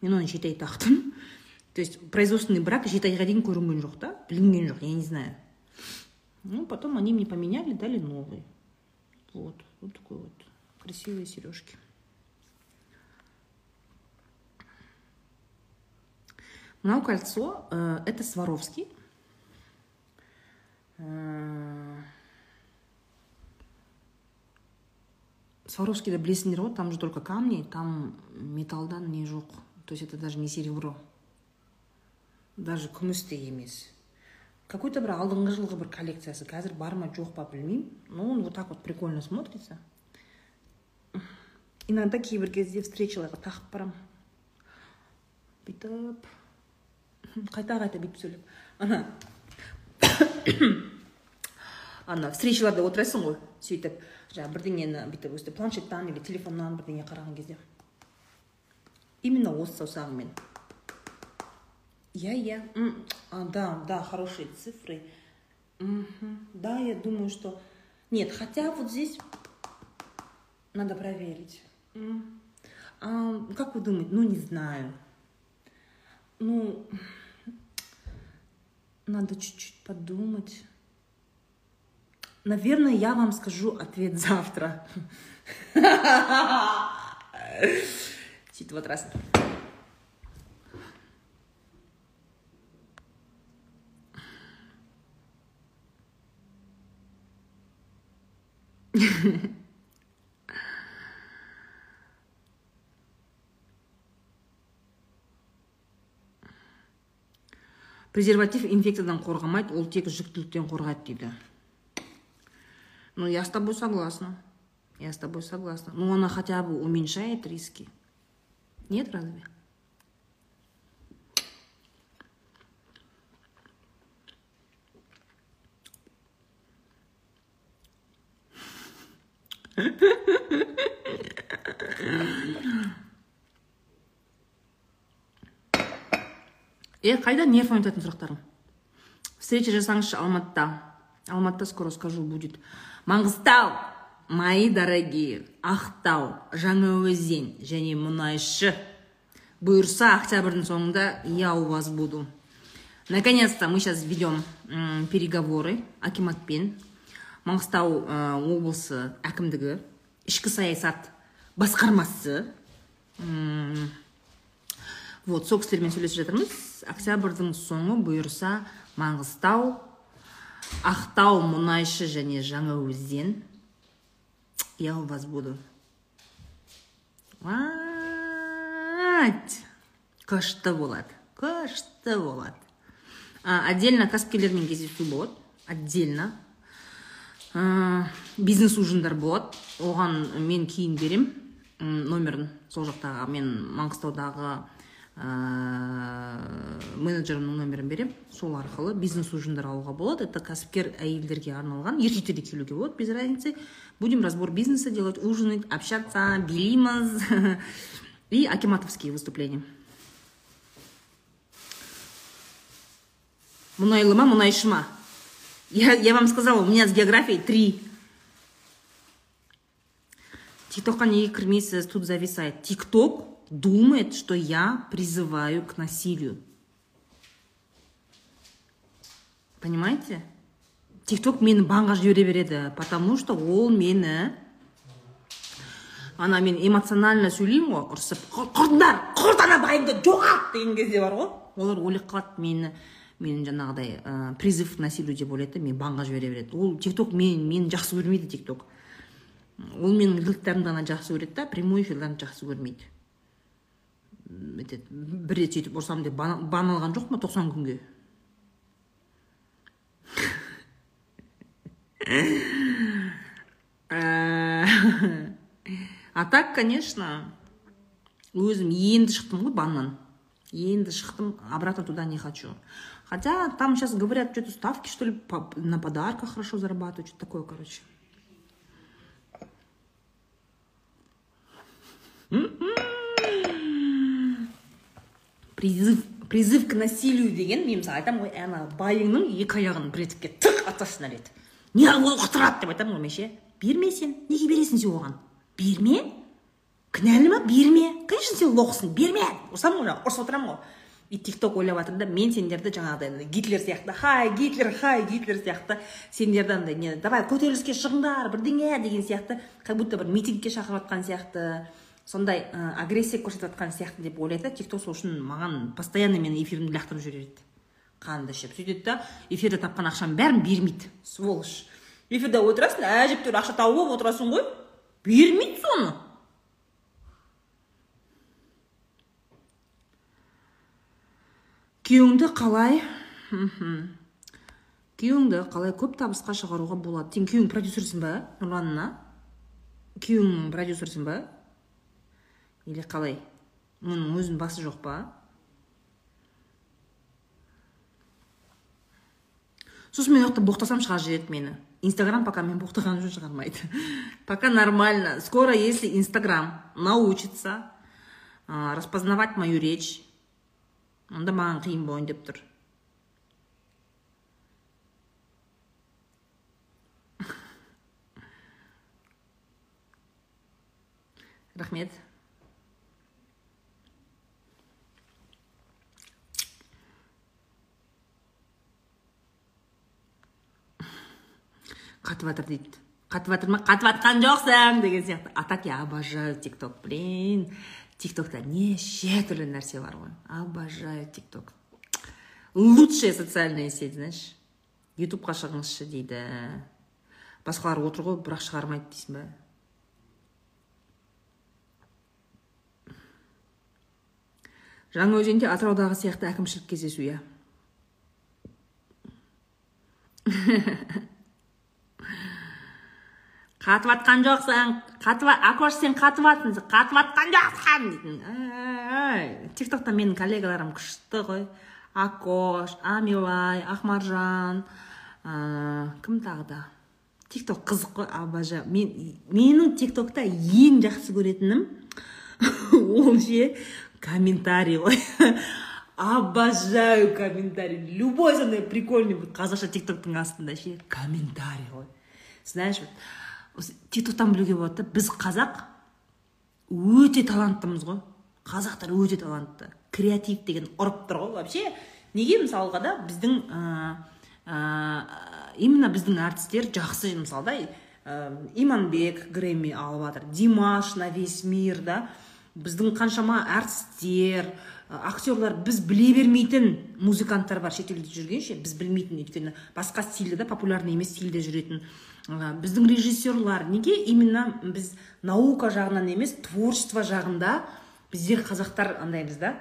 Мен оны жеті ай тақтым. То есть производственный брак жеті айға дейін көрінген жоқ та білінген жоқ я не знаю ну потом они мне поменяли дали новый вот вот такой вот красивые сережки Мынау кольцо э, это сваровский. Э, Сваровскийді білесіңдер ғой там же только камни там металлдан не жоқ то есть это даже не серебро. Даже күміс те емес какой то бір алдыңғы жылғы бір коллекциясы. Қазір бар ма жоқ па білмеймін. Но он вот так вот прикольно смотрится. Иногда кейбір кезде встречаларға тағып барамын бүйтіп <coughs> қайта қайта бүйтіп сөйлеп ана <coughs> ана встречаларда отырасың ғой сөйтіп жаңағы бірдеңені бүйтіп өстіп планшеттан или телефоннан бірдеңе қараған кезде именно осы саусағыңмен иә иә да да хорошие цифры да я думаю что нет хотя вот здесь надо проверить а, как вы думаете ну не знаю ну надо чуть-чуть подумать Наверное, я вам скажу ответ <laughs> завтра. Сөйтіп отырасың <laughs> презерватив инфекциядан қорғамайды ол тек жүктіліктен қорғайды дейді Ну, я с тобой согласна. Я с тобой согласна. Ну, она хотя бы уменьшает риски. Нет, разве? <laughs> е қайда нерв ойнататын сұрақтарың? Встреча жасаңызшы алматыда. Алматыда скоро скажу будет. Маңғыстау мои дорогие ақтау жаңаөзен және мұнайшы. Бұйырса октябрьдің соңында я у вас буду. Наконец то мы сейчас ведем переговоры. Акиматпен маңғыстау облысы әкімдігі ішкі саясат басқармасы вот сол кісілермен сөйлесіп жатырмыз. Октябрьдің соңы бұйырса маңғыстау ақтау мұнайшы және жаңаөзен. Я у вас буду күшті болады күшті болады. Отдельно кәсіпкерлермен кездесу болады отдельно. Бизнес ужиндар болады. Оған мен кейін берем. Номерін сол жақтағы мен маңғыстаудағы ә, менеджерімнің номерін беремін. Сол арқылы бизнес ужиндар алуға болады. Это кәсіпкер әйелдерге арналған еркектер де келуге болады без разницы. Будем разбор бизнеса делать ужинать общаться билейміз <laughs> и акиматовские выступления. Мұнайлы ма мұнайшы ма я, я вам сказала у меня с географией три. Тиктокқа неге кірмейсіз тут зависает. Тикток думает, что я призываю к насилию. Понимаете? тикток мені банға жібере береді потому что ол мені ана мен эмоционально сөйлеймін ғой ұрсып құртыңдар құрт ана байымды жоғалт деген кезде бар ғой. Олар ойлап қалады мені менің жаңағыдай призыв к насилию деп ойлайды да мені банға жібере береді. Ол тикток мен мені жақсы көрмейді тикток. Ол менің рилдерімді ғана жақсы көреді да прямой жақсы көрмейді. Нетеді бір рет сөйтіп ұрсам деп бан алған жоқ па тоқсан күнге? А так конечно өзім енді шықтым ғой баннан. Енді шықтым обратно туда не хочу. Хотя там сейчас говорят что то ставки что ли на подарках хорошо зарабатывают что то такое короче. Призыв призыв к насилию деген мен мысалы айтамын ғой ана байыңның екі аяғын білезікке тық атасына іледі неғып құтырады деп айтамын ғой мен ше берме сен неге бересің сен оған? Берме? Кінәлі ма? Берме. Конечно сен лохсың берме. Ұрсамын ғой ұрсып отырамын ғой. И тик ток ойлап жатыр да мен сендерді жаңағыдай гитлер сияқты хай гитлер хай гитлер сияқты сендерді андай не давай көтеріліске шығыңдар бірдеңе деген сияқты. Как будто бір митингке шақырып жатқан сияқты. Сондай ә, агрессия көрсетіп жатқан сияқты деп ойлайды да тикток сол үшін маған постоянно менің эфирімді лақтырып жібереді қанды ішіп. Сөйтеді да эфирде тапқан ақшамның бәрін бермейді. Сволочь. Эфирде отырасың әжептәуір ақша тауып алып отырасың ғой. Бермейді соны. Күйеуіңді қалай күйеуіңді қалай көп табысқа шығаруға болады? Сен күйеуің продюсерсің ба нұрланына күйеуің продюсерсің ба? Или қалай? Мұның өзінің басы жоқ па? Сосын мен боқтасам шығарып жібереді мені. Инстаграм пока мен боқтағаным үшін шығармайды. <laughs> Пока нормально. Скоро если инстаграм научится распознавать мою речь онда маған қиын болайын деп тұр. <laughs> Рахмет. Қатып жатыр дейді. Қатып жатыр ма? Қатып жатқан жоқсың деген сияқты. А так я обожаю тик ток блин тик токта неше түрлі нәрсе бар ғой. Обожаю тик ток лучшая социальная сеть знаешь. Ютубқа шығыңызшы дейді. Басқалар отыр ғой бірақ шығармайды дейсің ба? Жаңаөзенде атыраудағы сияқты әкімшілік кездесу иә. <laughs> қатып жатқан жоқсың қатып акош сен қатып жатсың қатып жатқан жоқсың дейтін. Тик токта менің коллегаларым күшті ғой. Акош амилай ақмаржан ә, кім тағы да? Тик ток қызық қой обожаю. Мен менің тик токта ең жақсы көретінім <laughs> ол ше комментарий ғой. <laughs> Обожаю комментарий. Любой сондай прикольный қазақша тик токтың астында ше. Комментарий ғой. Знаешь осы тиктоктан білуге болады да біз қазақ өте таланттымыз ғой. Қазақтар өте талантты. Креатив деген ұрып тұр ғой вообще. Неге мысалға да біздің именно біздің әртістер жақсы мысалы да иманбек грэмми алып жатыр димаш на весь мир да. Біздің қаншама әртістер актерлар біз біле бермейтін музыканттар бар. Шетелде жүрген ше біз білмейтін өйткені басқа стильде да популярный емес стильде жүретін біздің режиссерлар неге именно біз наука жағынан емес творчество жағында біздер қазақтар андаймыз да?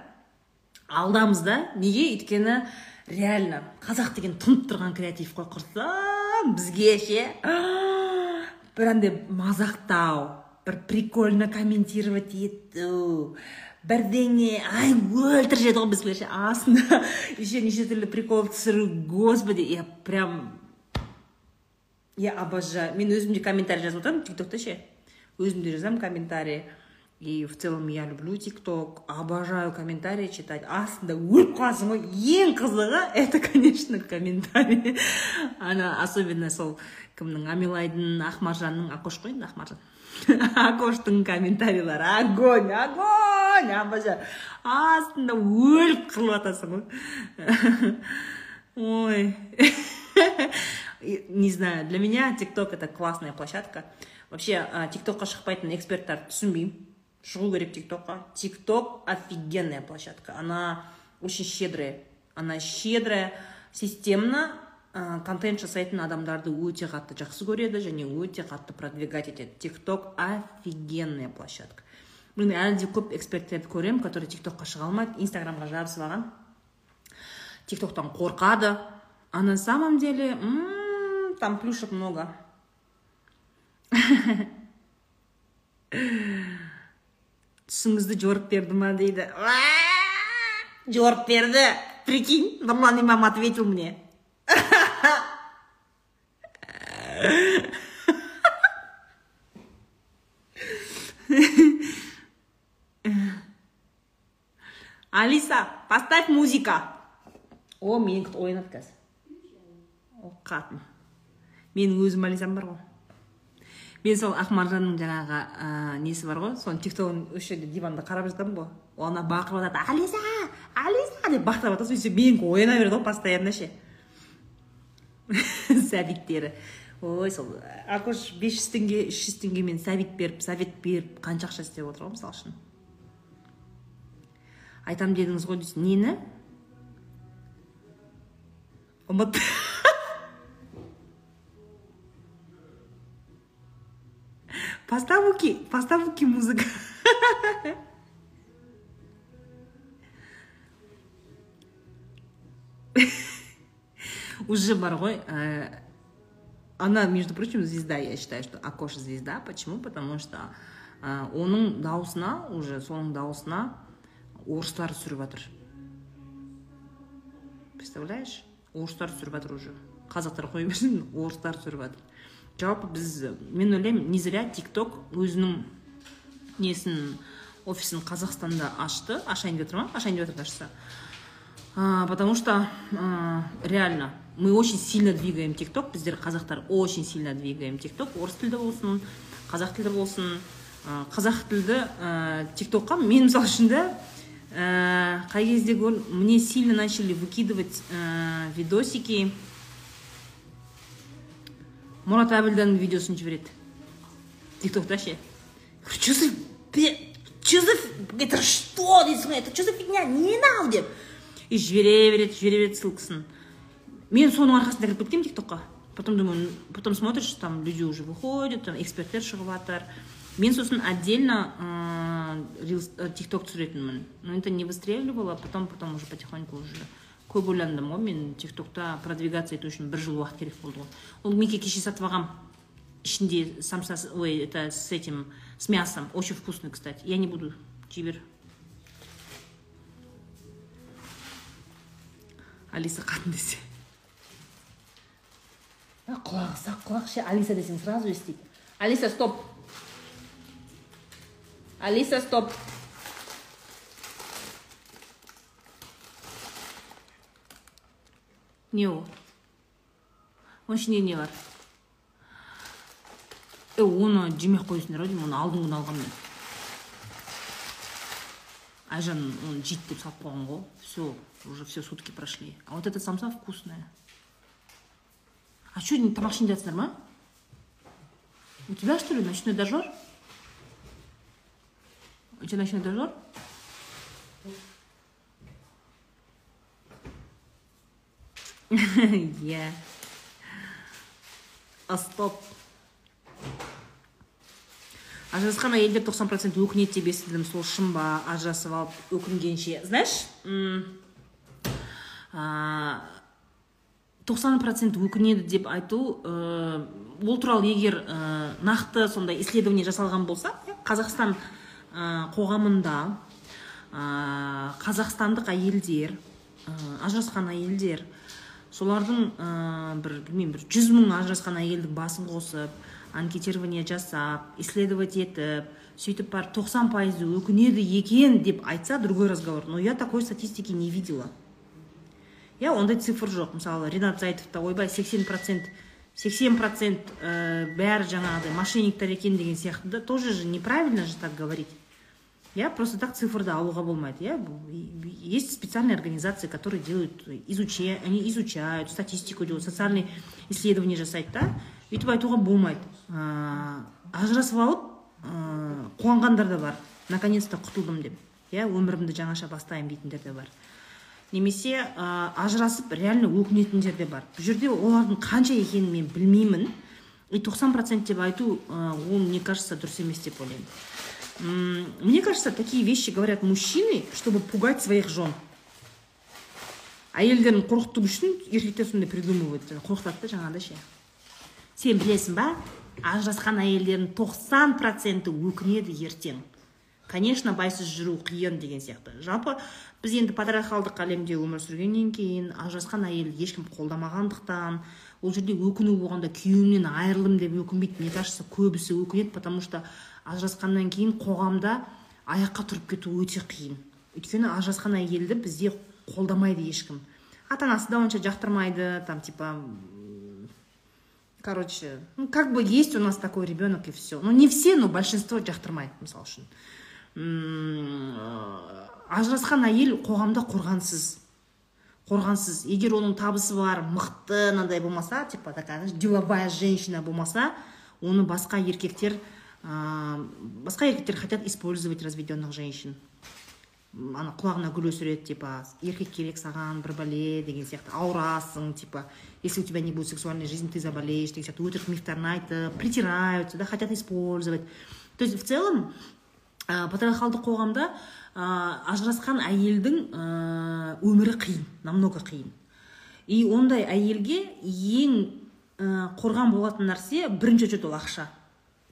Алдамыз да? Неге? Өйткені реально қазақ деген тұнып тұрған креатив қой құрсам бізге ше? <gasps> Бір андай мазақтау бір прикольно комментировать ету бірдеңе ай өлтіріп жіберді ғой біздікілерше астында <laughs> еще неше түрлі прикол түсіру господи я прям я обожаю. Мен өзім де комментарий жазып отырамын тик токта ше өзім де жазамын комментарий и в целом я люблю тик ток обожаю комментарии читать. Астында өліп қаласың ғой ең қызығы это конечно комментарий. Ана особенно сол кімнің амилайдың ақмаржанның ақош қой енді ақмаржан <laughs> акоштың комментарийлері огонь огонь! Обожаю. Астында өліп қырылып жатасың ғой. <laughs> Ой. <laughs> не знаю для меня тик ток это классная площадка. Вообще тик токқа шықпайтын эксперттарды түсінбеймін шығу керек тик токқа тик ток офигенная площадка. Она очень щедрая. Она щедрая. Системно контент жасайтын адамдарды өте қатты жақсы көреді және өте қатты продвигать етеді тик ток офигенная площадка. Мен әлі де көп эксперттерді көремін которые тик токқа шыға алмайды. Инстаграмға жабысып алған тик токтан қорқады. А на самом деле там плюшек много. Түсіңізді жорып берді ма дейді жорып берді прикинь нұрлан имам ответил мне. Алиса поставь музыка. О менікі оянады қазір о қатын менің өзім алисам бар ғой. Мен сол ақмаржанның жаңағы ә, несі бар ғой соның тиктогын осы жерде диванда қарап жатамын ғой. Ана бақырып жатады алиса алиса! деп бақтырып жатады. Сөйтсе менікі ояна береді ғой постоянно ше. <laughs> Сәбиттері ой сол акош бес жүз теңге үш жүз теңгемен сәбит беріп совет беріп қанша ақша істеп отыр ғой мысалы үшін. Айтам дедіңіз ғой дейсің нені? Ұмыт <laughs> поставки поставки музыка. Уже бар ғой ә, она между прочим звезда. Я считаю что акош звезда. Почему? Потому что ә, оның дауысына уже соның дауысына орыстар түсіріп жатыр представляешь? Орыстар түсіріп жатыр уже. Қазақтар берсін орыстар түсіріп жатыр жалпы біз мен ойлаймын не зря тик ток өзінің несін офисін қазақстанда ашты. Ашайын деп отыр ма ашайын деп жатыр кажется потому что реально мы очень сильно двигаем тик ток біздер қазақтар очень сильно двигаем тик ток орыс тілді болсын қазақ тілді болсын. Қазақ тілді ә, тик токқа мен мысалы үшін да қай кезде мне сильно начали выкидывать видосики. Мұрат әбілданның видеосын жібереді. Тик токта ше че за че за это что? Дейсің ғой это че за фигня? Не надо деп. И жібере береді жібере береді ссылкасын. Мен соның арқасында кіріп кеткенмін тик токқа потом думаю потом смотришь там люди уже выходят там эксперттер шығып жатыр мен сосын отдельно тик ток түсіретінмін. Но это не выстреливало потом потом уже потихоньку уже көп ойландым ғой мен тик токта продвигаться ету үшін бір жыл уақыт керек болды ғой. Ол меке кеше сатып алғам. Ішінде самса ой это с этим с мясом. Очень вкусный кстати. Я не буду. Жей алиса қатын десе құлағы сақ құлақ ше. Алиса десең сразу естиді алиса стоп. Алиса стоп. Не ол оның ішінде не бар е оны жемей ақ қойсыңдар ау деймін оны алдыңғы күні алғанмын мен айжан оны жейді деп салып қойған ғой. Все уже все сутки прошли. А вот эта самса вкусная. А что тамақ ішейін жатсыңдар ма? У тебя что ли ночной дожор? У тебя ночной дожор? Иә стоп ажырасқан әйелдер тоқсан процент өкінеді деп естідім сол шын ба ажырасып алып өкінгенше знаешь тоқсан процент өкінеді деп айту ол туралы егер ә, нақты сондай исследование жасалған болса қазақстан ә, қоғамында ә, қазақстандық әйелдер ә, ажырасқан әйелдер солардың ә, бір білмеймін бір жүз мың ажырасқан әйелдің басын қосып анкетирование жасап исследовать етіп сөйтіп барып тоқсан пайызы өкінеді екен деп айтса другой разговор. Но я такой статистики не видела. Иә ондай цифр жоқ. Мысалы ринат зайтов ойбай сексен процент сексен процент ә, бәрі жаңағыдай мошенниктер екен деген сияқты. Да тоже же неправильно же так говорить. Иә просто так цифрды алуға болмайды иә есть специальные организации которые делают изучение они изучают статистику делают социальные исследования жасайды да өйтіп айтуға болмайды ә, ажырасып алып ә, қуанғандар да бар. Наконец то құтылдым деп. Иә өмірімді жаңаша бастаймын дейтіндер де бар. Немесе ә, ажырасып реально өкінетіндер де бар. Бұл жерде олардың қанша екенін мен білмеймін. И тоқсан процент деп айту ә, ол мне кажется дұрыс емес деп ойлаймын. Мне кажется такие вещи говорят мужчины чтобы пугать своих жен. Әйелдерін қорқыту үшін еркектер сондай придумывают. Қорқытады да жаңағыдай ше. Сен білесің ба? Ажырасқан әйелдердің тоқсан проценті өкінеді ертең. Конечно байсыз жүру қиын деген сияқты. Жалпы біз енді патриархалдық әлемде өмір сүргеннен кейін ажырасқан әйел ешкім қолдамағандықтан ол жерде өкіну болғанда күйеуімнен айырылдым деп өкінбейді. Мне кажется көбісі өкінеді потому что ажырасқаннан кейін қоғамда аяққа тұрып кету өте қиын. Өйткені ажырасқан әйелді бізде қолдамайды ешкім. Ата анасы да онша жақтырмайды там типа короче ну как бы есть у нас такой ребенок и все ну не все но большинство жақтырмайды мысалы үшін. Ажырасқан әйел қоғамда қорғансыз. Қорғансыз. Егер оның табысы бар мықты мынандай болмаса типа такая деловая женщина болмаса оны басқа еркектер басқа еркектер хотят использовать разведенных женщин. Ана құлағына гүл өсіреді типа еркек керек саған бір бәле деген сияқты. Ауырасың типа если у тебя не будет сексуальной жизни ты заболеешь деген сияқты. Өтірік мифтарын айтып притираются да хотят использовать то есть в целом ә, патриархалдық қоғамда ә, ажырасқан әйелдің ә, өмірі қиын намного қиын. И ондай әйелге ең ә, қорған болатын нәрсе бірінші очередь ол ақша.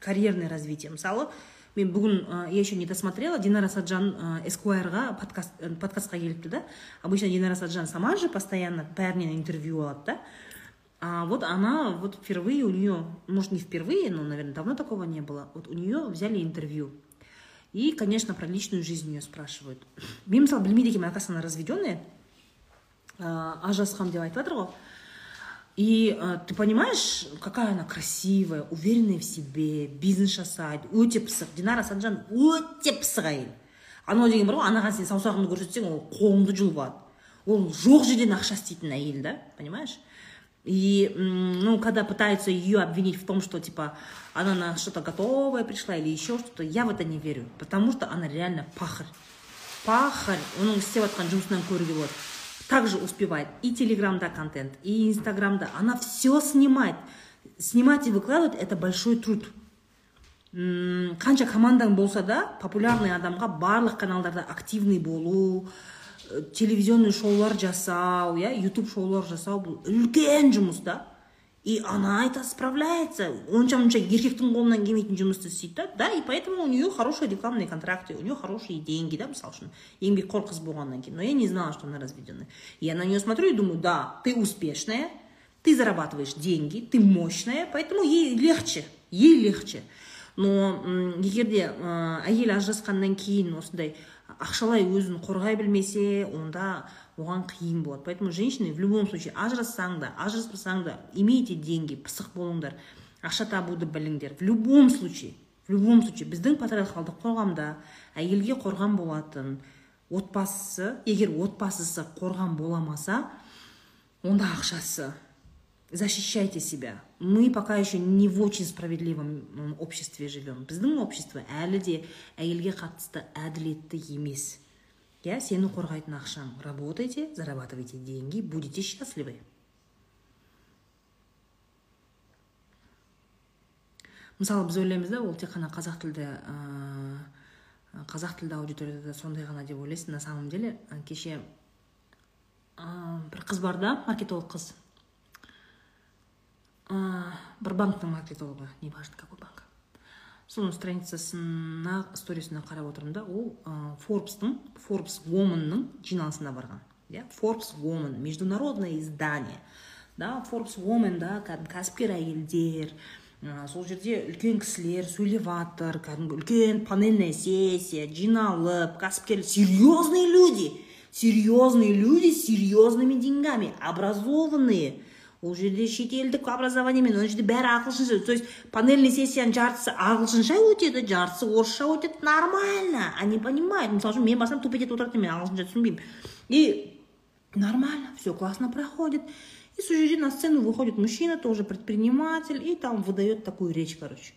Карьерное развитие мысалы мен бүгін ә, я еще не досмотрела динара саджан ә, эскуайрға подкаст, ә, подкастқа келіпті да обычно динара саджан сама же постоянно бәрінен интервью алады да а вот она вот впервые у нее может не впервые но наверное давно такого не было вот у нее взяли интервью и конечно про личную жизнь ее спрашивают мен мысалы білмейді екенмін оказывается она разведенная ажырасқанмын деп айтып жатыр ғой и э, ты понимаешь какая она красивая уверенная в себе бизнес жасайды өте пысық динара санжан өте пысық әйел анау деген бар ғой анаған сен саусағыңды көрсетсең ол қолыңды жұлып алады ол жоқ жерден ақша істейтін әйел да понимаешь И, ну, когда пытаются ее обвинить в том, что, типа, она на что-то готовое пришла или еще что-то, я в это не верю. Потому что она реально пахарь. Пахарь. Оның істеп жатқан жұмысынан көруге болады. Также успевает и телеграмда контент, и инстаграмда. Она все снимает. Снимать и выкладывать – это большой труд. қанша командаң болса да популярный адамға барлық каналдарда активный болу телевизионный шоулар жасау иә ютуб шоулар жасау бұл үлкен жұмыс да и она это справляется. Онша мұнша еркектің қолынан келмейтін жұмысты істейді да? Да и поэтому у нее хорошие рекламные контракты у нее хорошие деньги да мысалы үшін еңбекқор қыз болғаннан кейін но я не знала что она разведенная я на нее смотрю и думаю да ты успешная ты зарабатываешь деньги ты мощная поэтому ей легче ей легче. Но егер де ә, әйел ажырасқаннан кейін осындай ақшалай өзін қорғай білмесе онда оған қиын болады. Поэтому женщины в любом случае ажырассаң да ажыраспасаң да имейте деньги пысық болыңдар ақша табуды біліңдер. В любом случае в любом случае біздің патриархалдық қоғамда әйелге қорған болатын отбасысы егер отбасысы қорған боламаса онда ақшасы. Защищайте себя. Мы пока еще не в очень справедливом обществе живем. Біздің общество әлі де әйелге қатысты әділетті емес. Иә сені қорғайтын ақшаң работайте зарабатывайте деньги будете счастливы. Мысалы біз ойлаймыз да ол тек қана қазақ тілді ә, қазақ тілді аудиторияда сондай ғана деп ойлайсың на самом деле. Кеше ә, бір қыз бар да маркетолог қыз. Бір банктың маркетологы неважно какой банк соның страницасына сторисіне қарап отырмын да ол форбстың форбс womanның жиналысына барған иә? Форбс woman международное издание. Да форбс woman да кәдімгі кәсіпкер әйелдер сол жерде үлкен кісілер сөйлеп жатыр кәдімгі үлкен панельная сессия жиналып кәсіпкер серьезные люди серьезные люди с серьезными деньгами образованные. Ол жерде шетелдік образованиемен ол жерде бәрі ағылшынша то есть панельный сессияның жартысы ағылшынша өтеді жартысы орысша өтеді. Нормально. Они понимают. Мысалы үшін мен басынан тупеть етіп отыратын мен ағылшынша түсінбеймін. И нормально. Все классно проходит. И с жерде на сцену выходит мужчина тоже предприниматель и там выдает такую речь короче.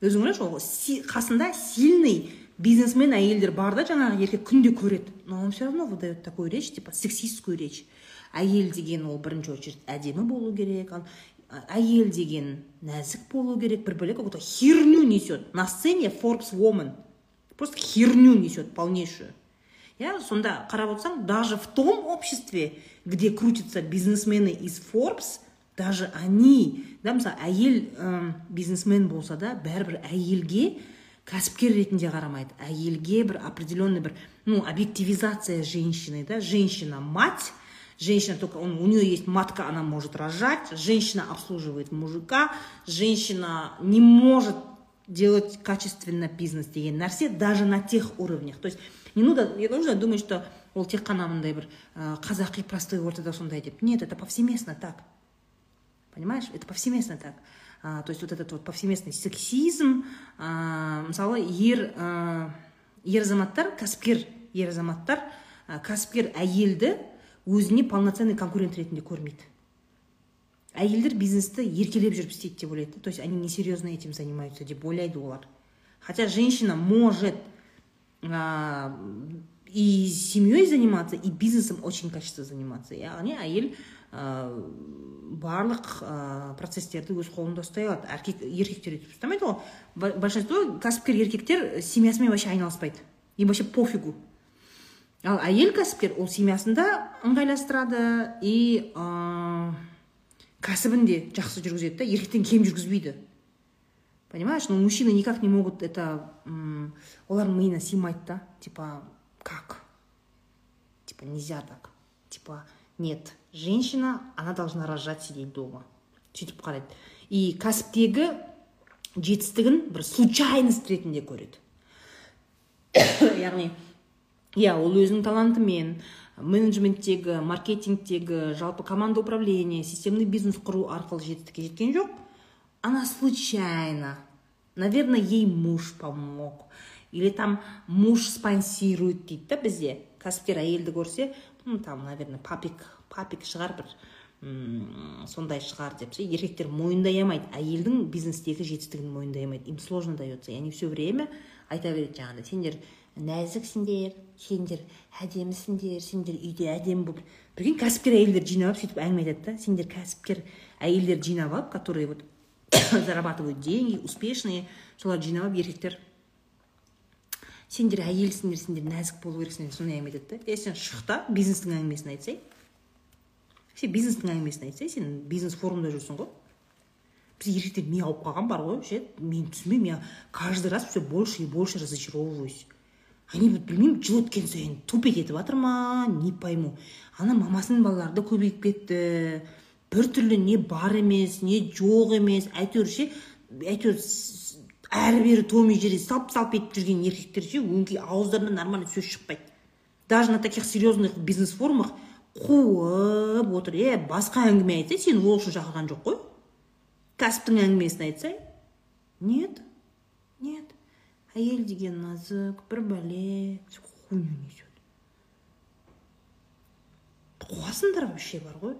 Өзің ойлашы ол қасында сильный бизнесмен әйелдер бар да жаңағы еркек күнде көреді но он все равно выдает такую речь типа сексистскую речь. Әйел деген ол бірінші очередь әдемі болу керек ал әйел деген нәзік болу керек бір бөлек какую то херню несет. На сцене Forbes Woman. Просто херню несет полнейшую. Иә сонда қарап отырсаң даже в том обществе где крутятся бизнесмены из Forbes даже они да мысалы әйел бизнесмен болса да бәрібір әйелге кәсіпкер ретінде қарамайды. Әйелге бір определенный бір ну объективизация женщины да женщина мать женщина только он, у нее есть матка она может рожать женщина обслуживает мужика женщина не может делать качественно бизнес деген нәрсе даже на тех уровнях то есть не нужно, не нужно думать что ол тек қана мындай бір ә, қазақи простой ортада сондай деп нет это повсеместно так понимаешь это повсеместно так а, то есть вот этот вот повсеместный сексизм а, мысалы ер ә, ер азаматтар кәсіпкер ер азаматтар ә, кәсіпкер әйелді өзіне полноценный конкурент ретінде көрмейді. Әйелдер бизнесті еркелеп жүріп істейді деп ойлайды. То есть они несерьезно этим занимаются деп ойлайды олар. Хотя женщина может а, и семьей заниматься и бизнесом очень качественно заниматься. Яғни әйел ә, барлық ә, процесстерді өз қолында ұстай алады. Еркек еркектер өйтіп ұстамайды ғой большинство кәсіпкер еркектер семьясымен вообще айналыспайды. Им вообще пофигу. Ал әйел кәсіпкер ол семьясын да ыңғайластырады и ә, кәсібін де жақсы жүргізеді да еркектен кем жүргізбейді. Понимаешь? Но мужчины никак не могут это олардың миына сыймайды да. Типа как? Типа нельзя так. Типа нет женщина она должна рожать сидеть дома. Сөйтіп қарайды. И кәсіптегі жетістігін бір случайность ретінде көреді. <coughs> Яғни иә ол өзінің талантымен менеджменттегі маркетингтегі жалпы команда управления системный бизнес құру арқылы жетістікке жеткен жоқ. Она случайно наверное ей муж помог. Или там муж спонсирует дейді да бізде. Кәсіпкер әйелді көрсе ну там наверное папик папик шығар бір сондай шығар деп ше. Еркектер мойындай алмайды. Әйелдің бизнестегі жетістігін мойындай алмайды. Им сложно дается. И они все время айта береді жаңағыдай сендер нәзіксіңдер сендер әдемісіңдер сендер үйде әдемі болып прикинь кәсіпкер әйелдер жинап алып сөйтіп әңгіме айтады да. Сендер кәсіпкер әйелдер жинап алып которые вот <coughs> зарабатывают деньги успешные соларды жинап алып еркектер. Сендер әйелсіңдер сендер нәзік болу керексіңдер сондай әңгіме айтады да. Е сен шық та бизнестің әңгімесін айтсай сен бизнестің әңгімесін айтсай сен бизнес форумда жүрсің ғой. Біз еркектер ми ауып қалған бар ғой ше мен түсінбеймін я каждый раз все больше и больше разочаровываюсь. Они білмеймін жыл өткен сайын тупеть етіп жатыр ма не пойму. Ана мамасының балалары да көбейіп кетті. Біртүрлі не бар емес не жоқ емес. Әйтеуір ше әйтеуір әрі бері том и жері салп салп етіп жүрген еркектер ше өңкей ауыздарынан нормально сөз шықпайды. Даже на таких серьезных бизнес форумах қуып отыр. Е басқа әңгіме айтса сені ол үшін шақырған жоқ қой. Кәсіптің әңгімесін айтсай. Нет. Әйел деген нәзік бір бәле хуйню несет қуасыңдар вообще бар ғой?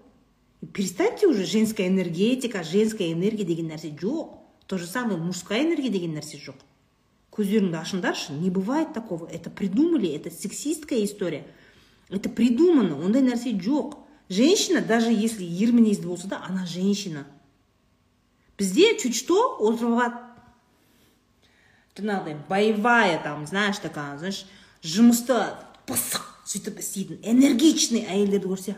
Перестаньте уже женская энергетика женская энергия деген нәрсе жоқ. То же самое мужская энергия деген нәрсе жоқ. Көздеріңді ашыңдаршы не бывает такого. Это придумали это сексистская история. Это придумано ондай нәрсе жоқ. Женщина даже если ер мінезді болса да она женщина. Бізде чуть что отырып жаңағыдай боевая там знаешь такая знаешь жұмысты пысық сөйтіп істейтін энергичный әйелдерді көрсе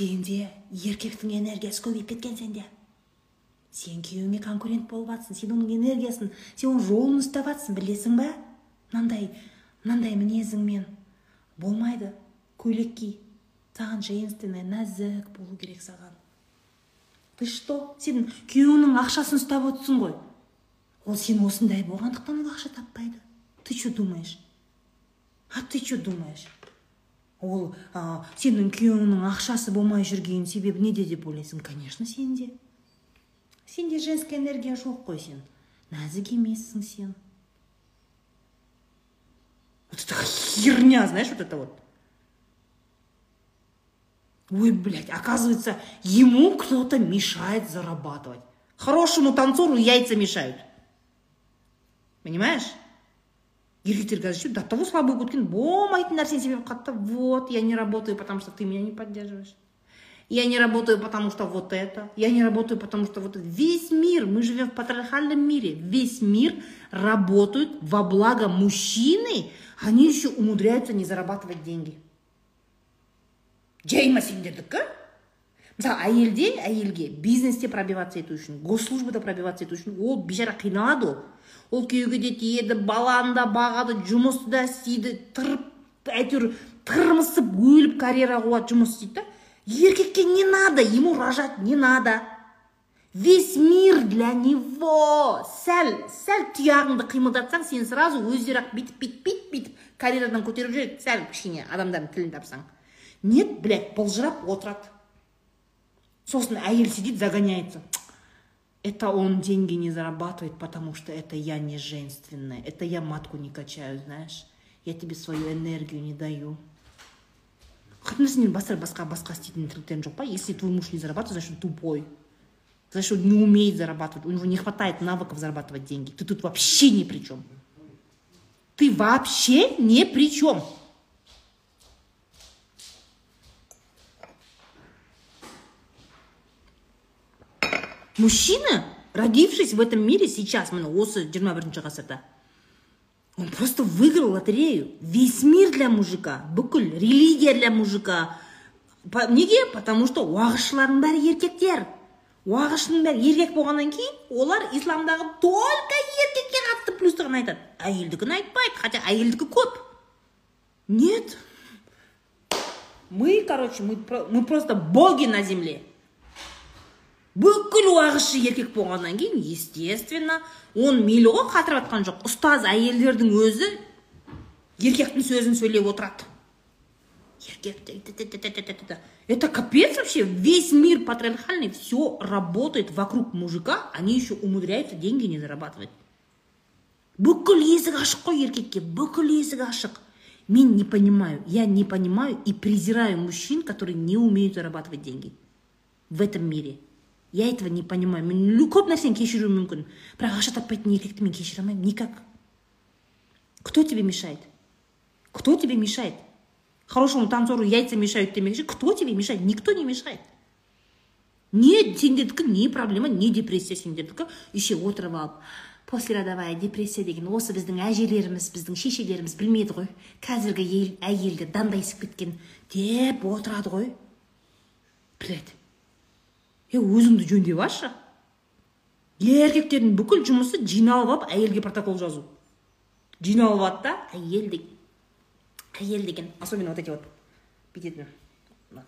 сенде еркектің энергиясы көбейіп кеткен сенде. Сен күйеуіңе конкурент болып жатрсың сен оның энергиясын сен оның жолын ұстап жатрсың білесің ба мынандай мынандай мінезіңмен болмайды көйлек ки саған женственный нәзік болу керек саған. Ты что? Сен күйеуіңнің ақшасын ұстап отырсың ғой. ол сен осындай болғандықтан ол ақша таппайды ты что думаешь а ты что думаешь ол ә, сенің күйеуіңнің ақшасы болмай жүрген себебі неде деп ойлайсың конечно сенде сенде женская энергия жоқ қой сен нәзік емессің сен вот это херня знаешь вот это вот ой блядь оказывается ему кто-то мешает зарабатывать хорошему танцору яйца мешают понимаешь еркектер қазір ше до того слабый болып кеткен болмайтын нәрсені себеп қатты вот я не работаю потому что ты меня не поддерживаешь я не работаю потому что вот это я не работаю потому что вот это весь мир мы живем в патриархальном мире весь мир работает во благо мужчины они еще умудряются не зарабатывать деньги жай ма сендердікі Мысалы әйелде әйелге бизнесте пробиваться ету үшін госслужбада пробиваться ету үшін ол бейшара қиналады ол. Ол күйеуге де тиеді баланы да бағады жұмысты да істейді тырып әйтеуір тырмысып өліп карьера қуады жұмыс істейді да. Еркекке не надо ему рожать не надо. Весь мир для него. Сәл сәл тұяғыңды қимылдатсаң сен сразу өздері ақ бүйтіп бүйтіп бүйтіп бүйтіп карьерадан көтеріп жібереді сәл кішкене адамдардың тілін тапсаң. Нет блядь былжырап отырады. сосын әйел сидит загоняется это он деньги не зарабатывает, потому что это я не женственная, это я матку не качаю, знаешь. Я тебе свою энергию не даю. басқа басқа істейтін тірліктерің жоқ па если твой муж не зарабатывает значит он тупой значит он не умеет зарабатывать у него не хватает навыков зарабатывать деньги ты тут вообще ни при чем ты вообще ни при чем мужчина родившись в этом мире сейчас міне осы жиырма бірінші ғасырда он просто выиграл лотерею. Весь мир для мужика бүкіл религия для мужика. Неге? Потому что уағызшылардың бәрі еркектер. Уағызшының бәрі еркек болғаннан кейін олар исламдағы только еркекке қатысты плюсты ғана айтады. Әйелдікін айтпайды хотя әйелдікі көп. Нет. Мы короче мы, мы просто боги на земле. Бүкіл уағызшы еркек болғаннан кейін естественно он мейлі ғой қатырып жатқан жоқ. Ұстаз әйелдердің өзі еркектің сөзін сөйлеп отырады. Еркек это капец вообще. Весь мир патриархальный все работает вокруг мужика они еще умудряются деньги не зарабатывать. Бүкіл есік ашық қой еркекке бүкіл есік ашық. Мен не понимаю я не понимаю и презираю мужчин которые не умеют зарабатывать деньги в этом мире. Я этого не понимаю. Мен көп нәрсені кешіруім мүмкін бірақ ақша таппайтын еркекті мен кешіре алмаймын никак кто тебе мешает? Кто тебе мешает? Хорошему танцору яйца мешают демекші кто тебе мешает? Никто не мешает не сендердікі не проблема не депрессия сендердікі еще отырып алып послеродовая депрессия деген осы біздің әжелеріміз біздің шешелеріміз білмеді ғой. Қазіргі ел әйелдер дандайсып кеткен деп отырады ғой. Блять е өзіңді жөндеп алшы еркектердің бүкіл жұмысы жиналып алып әйелге протокол жазу. Жиналып алады да әйел әйел деген особенно вот эти вот бүйтетін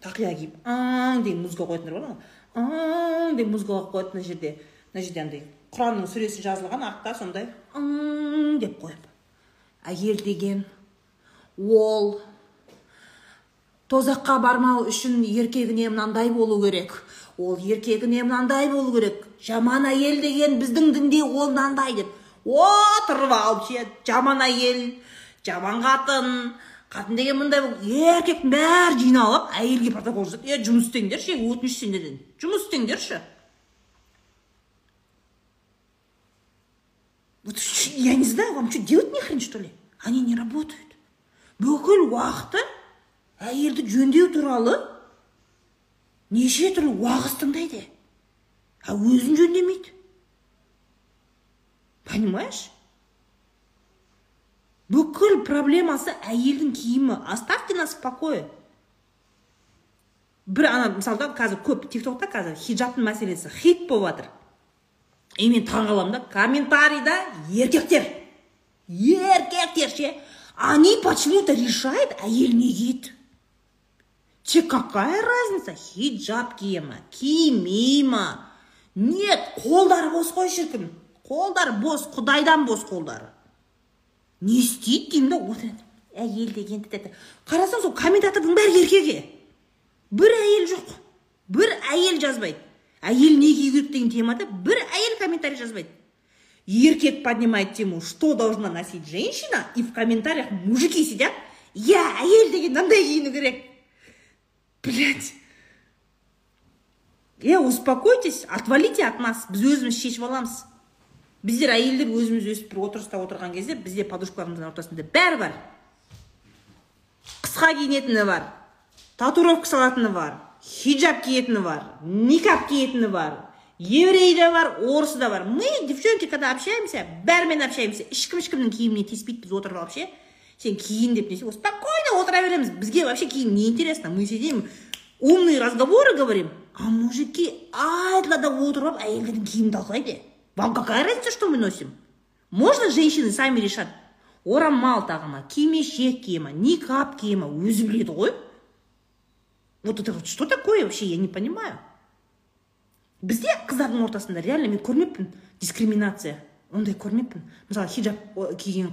тақия киіп аң деген музыка қоятындар бар ғой. Аң деген музыка қояды мына жерде. Мына жерде андай құранның сүресі жазылған артта сондай аң деп қойып әйел деген ол тозаққа бармау үшін еркегіне мынандай болу керек. Ол еркегіне мынандай болу керек? Жаман әйел деген біздің дінде ол мынандай деп. Отырып алып ше жаман әйел жаман қатын. Қатын деген мындай еркектің бәрі жиналып әйелге протокол жасайды е жұмыс істеңдерші өтініш сендерден жұмыс істеңдерші вот я не знаю вам что делать нехрен что ли? Они не работают. Бүкіл уақыты әйелді жөндеу туралы неше түрлі уағыз тыңдайды. А өзін жөндемейді понимаешь? Бүкіл проблемасы әйелдің киімі. Оставьте нас в покое. Бір ана мысалда қазір көп тик токта қазір хиджабтың мәселесі хит болып жатыр. И мен таң қаламын да комментарийда еркектер. Еркектер ше. Они почему то решают әйел не киеді че какая разница? Хиджаб кие ма кимей ма нет қолдары бос қой шіркін. Қолдары бос құдайдан бос қолдары не істейді деймін да отырады әйел деген қарасаң сол комментатордың бәрі еркек бір әйел жоқ. Бір әйел жазбайды. Әйел не кию керек деген темада бір әйел комментарий жазбайды. Еркек поднимает тему что должна носить женщина и в комментариях мужики сидят. Иә әйел деген мынандай киіну керек блять е успокойтесь отвалите от нас. Біз өзіміз шешіп аламыз біздер әйелдер өзіміз өстіп бір отырыста отырған кезде бізде подружкаларымыздың ортасында бәрі бар. Қысқа киінетіні бар. Татуировка салатыны бар. Хиджаб киетіні бар. Никап киетіні бар. Еврей де бар орысы да бар. Мы девчонки когда общаемся бәрімен общаемся. Ешкім ешкімнің киіміне тиіспейді біз отырып алып ше сен киін деп несе спокойно отыра береміз. Бізге вообще киім не интересно? Мы сидим умные разговоры говорим а мужики айдалада отырып алып әйелдердің киімін талқылайды вам какая разница что мы носим? Можно женщины сами решат. Орамал тағы ма кимешек кие ма никап кие ма өзі біледі ғой вот это вот что такое вообще я не понимаю. Бізде қыздардың ортасында реально мен көрмеппін дискриминация. Ондай көрмеппін. Мысалы хиджаб киген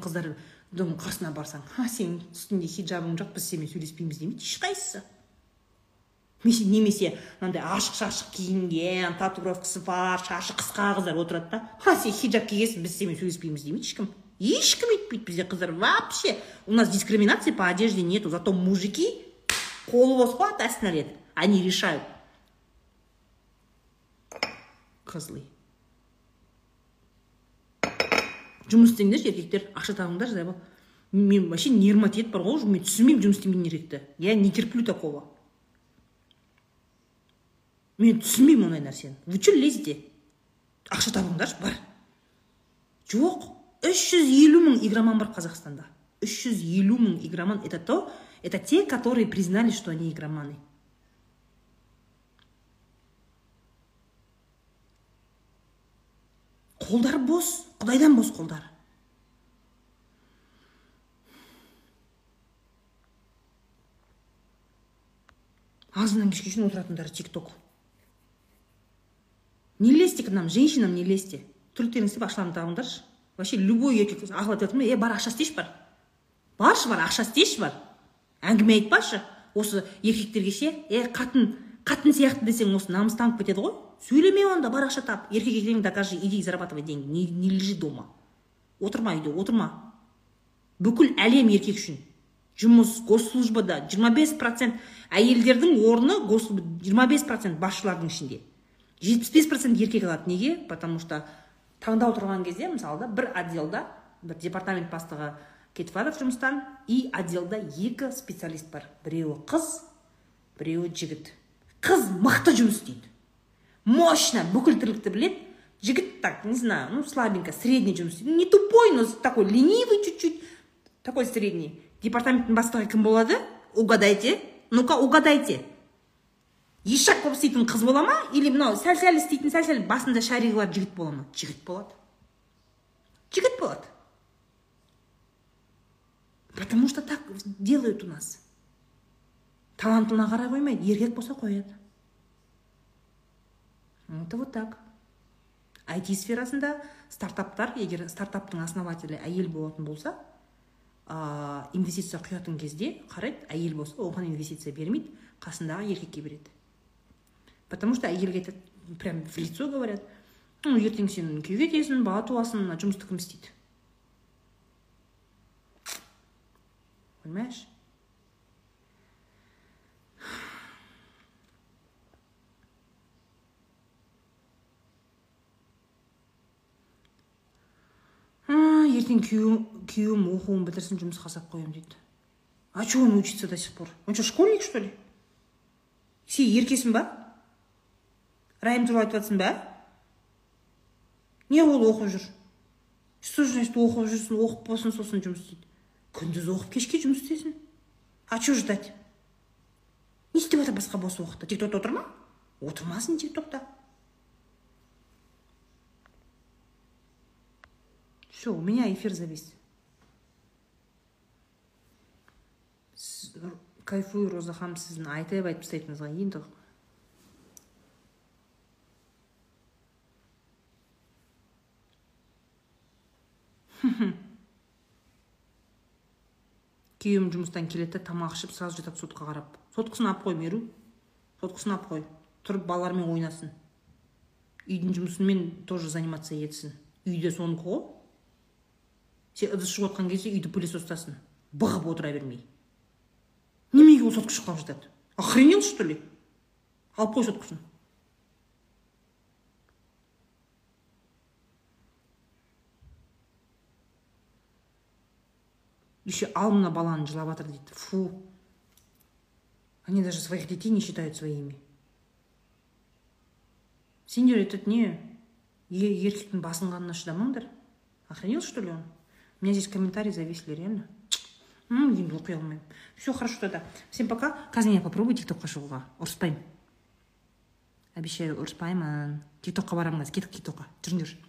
қыздардың қасына барсаң а сенің үстіңде хиджабың жоқ біз сенімен сөйлеспейміз демейді. Ешқайсысы. Немесе мынандай ашық шашық киінген татуировкасы бар шашы қысқа қыздар отырады да. А сен хиджаб кигенсің біз сенімен сөйлеспейміз демейді. Ешкім ешкім өйтпейді бізде қыздар вообще. У нас дискриминации по одежде нету зато мужики қолы бос ата налет они решают. Козлы. Жұмыс істеңдерші еркектер. Ақша табыңдар зайбал мен вообще нервмотет бар ғой мен түсінбеймін жұмыс істемейтін еркекті. Я не терплю такого. Мен түсінбеймін ондай нәрсені. Вы че лезете? Ақша табыңдаршы бар. Жоқ. Үш жүз елу мың игроман бар қазақстанда. Үш жүз елу мың игроман. Это то Это те, которые признали, что они игроманы. Қолдар бос құдайдан бос қолдар. Азаннан кешке шейін отыратындар тик ток не лезьте к нам женщинам не лезьте. Түрліктеріңізді істеп ақшаларыңды табыңдаршы вообще любой еркек ағып айтып жатыр е бар ақша істеші бар баршы бар ақша істеші бар әңгіме айтпашы. Осы еркектерге ше е қатын қатын сияқты десең осы намыстанып кетеді ғой сөйлеме онда бар ақша тап. Еркек екеніңді докажи иди зарабатывай деньги. Не, не лежи дома. Отырма үйде отырма. Бүкіл әлем еркек үшін. Жұмыс госслужбада 25 процент әйелдердің орны жиырма бес процент басшылардың ішінде. жетпіс бес процент еркек алады. Неге? Потому что таңдау тұрған кезде мысалы бір отделда бір департамент бастығы кетіп жатыр жұмыстан и отделда екі специалист бар. Біреуі қыз біреуі жігіт. Қыз мықты жұмыс істейді. Мощно бүкіл тірлікті біледі жігіт так не знаю ну слабенько средний жұмыс істейді не тупой но такой ленивый чуть чуть такой средний. Департаменттің бастығы кім болады угадайте. Ну ка угадайте. Ешак болып істейтін қыз бола ма или мынау сәл сәл істейтін сәл сәл басында шаригі бар жігіт бола ма жігіт болады жігіт болады потому что так делают у нас. Талантына қарай қоймайды еркек болса қояды это вот так. IT сферасында стартаптар егер стартаптың основателі әйел болатын болса ә, инвестиция құятын кезде қарайды әйел болса оған инвестиция бермейді қасындағы еркекке береді. Потому что әйелге айтады прям в лицо говорят ну ертең сен күйеуге кетесің бала туасың жұмысты кім істейді? Понимаешь? Ертең күйеуім оқуын бітірсін жұмысқа салып қоямын дейді а че он учится до сих пор он что школьник что ли сен еркесің ба? Райым туралы айтып ба не ол оқып жүр что значит оқып жүрсін оқып болсын сосын жұмыс істейді күндіз оқып кешке жұмыс істесін а че ждать не істеп жатыр басқа бос уақытта тик токта отыр ма отырмасын тик токта все у меня эфир завис. Кайфуй роза ханым сіздің айтып айтып тастайтыныңызға енді күйеуім жұмыстан келеді да тамақ ішіп сразу жатады қарап. Соткасын алып қой меру соткасын алып қой. Тұрып балалармен ойнасын. Үйдің жұмысымен тоже заниматься етсін. Үйде сонікі ғой сен ыдыс жуып жатқан кезде үйді пылесостасын бығып отыра бермей. Неменеге ол сотка шықпай жатады охренел что ли? Алып қой соткасын еще ал мына баланы жылап жатыр дейді. Фу. Они даже своих детей не считают своими. Сендер этот не еркектің басынғанына шыдамаңдар охренел что ли он? У меня здесь комментарии зависли реально. Енді оқи все хорошо тогда. Всем пока. Қазір мен попробую тик токқа шығуға ұрыспаймын обещаю ұрыспаймын тик токқа барамын қазір кеттік тик токқа жүріңдер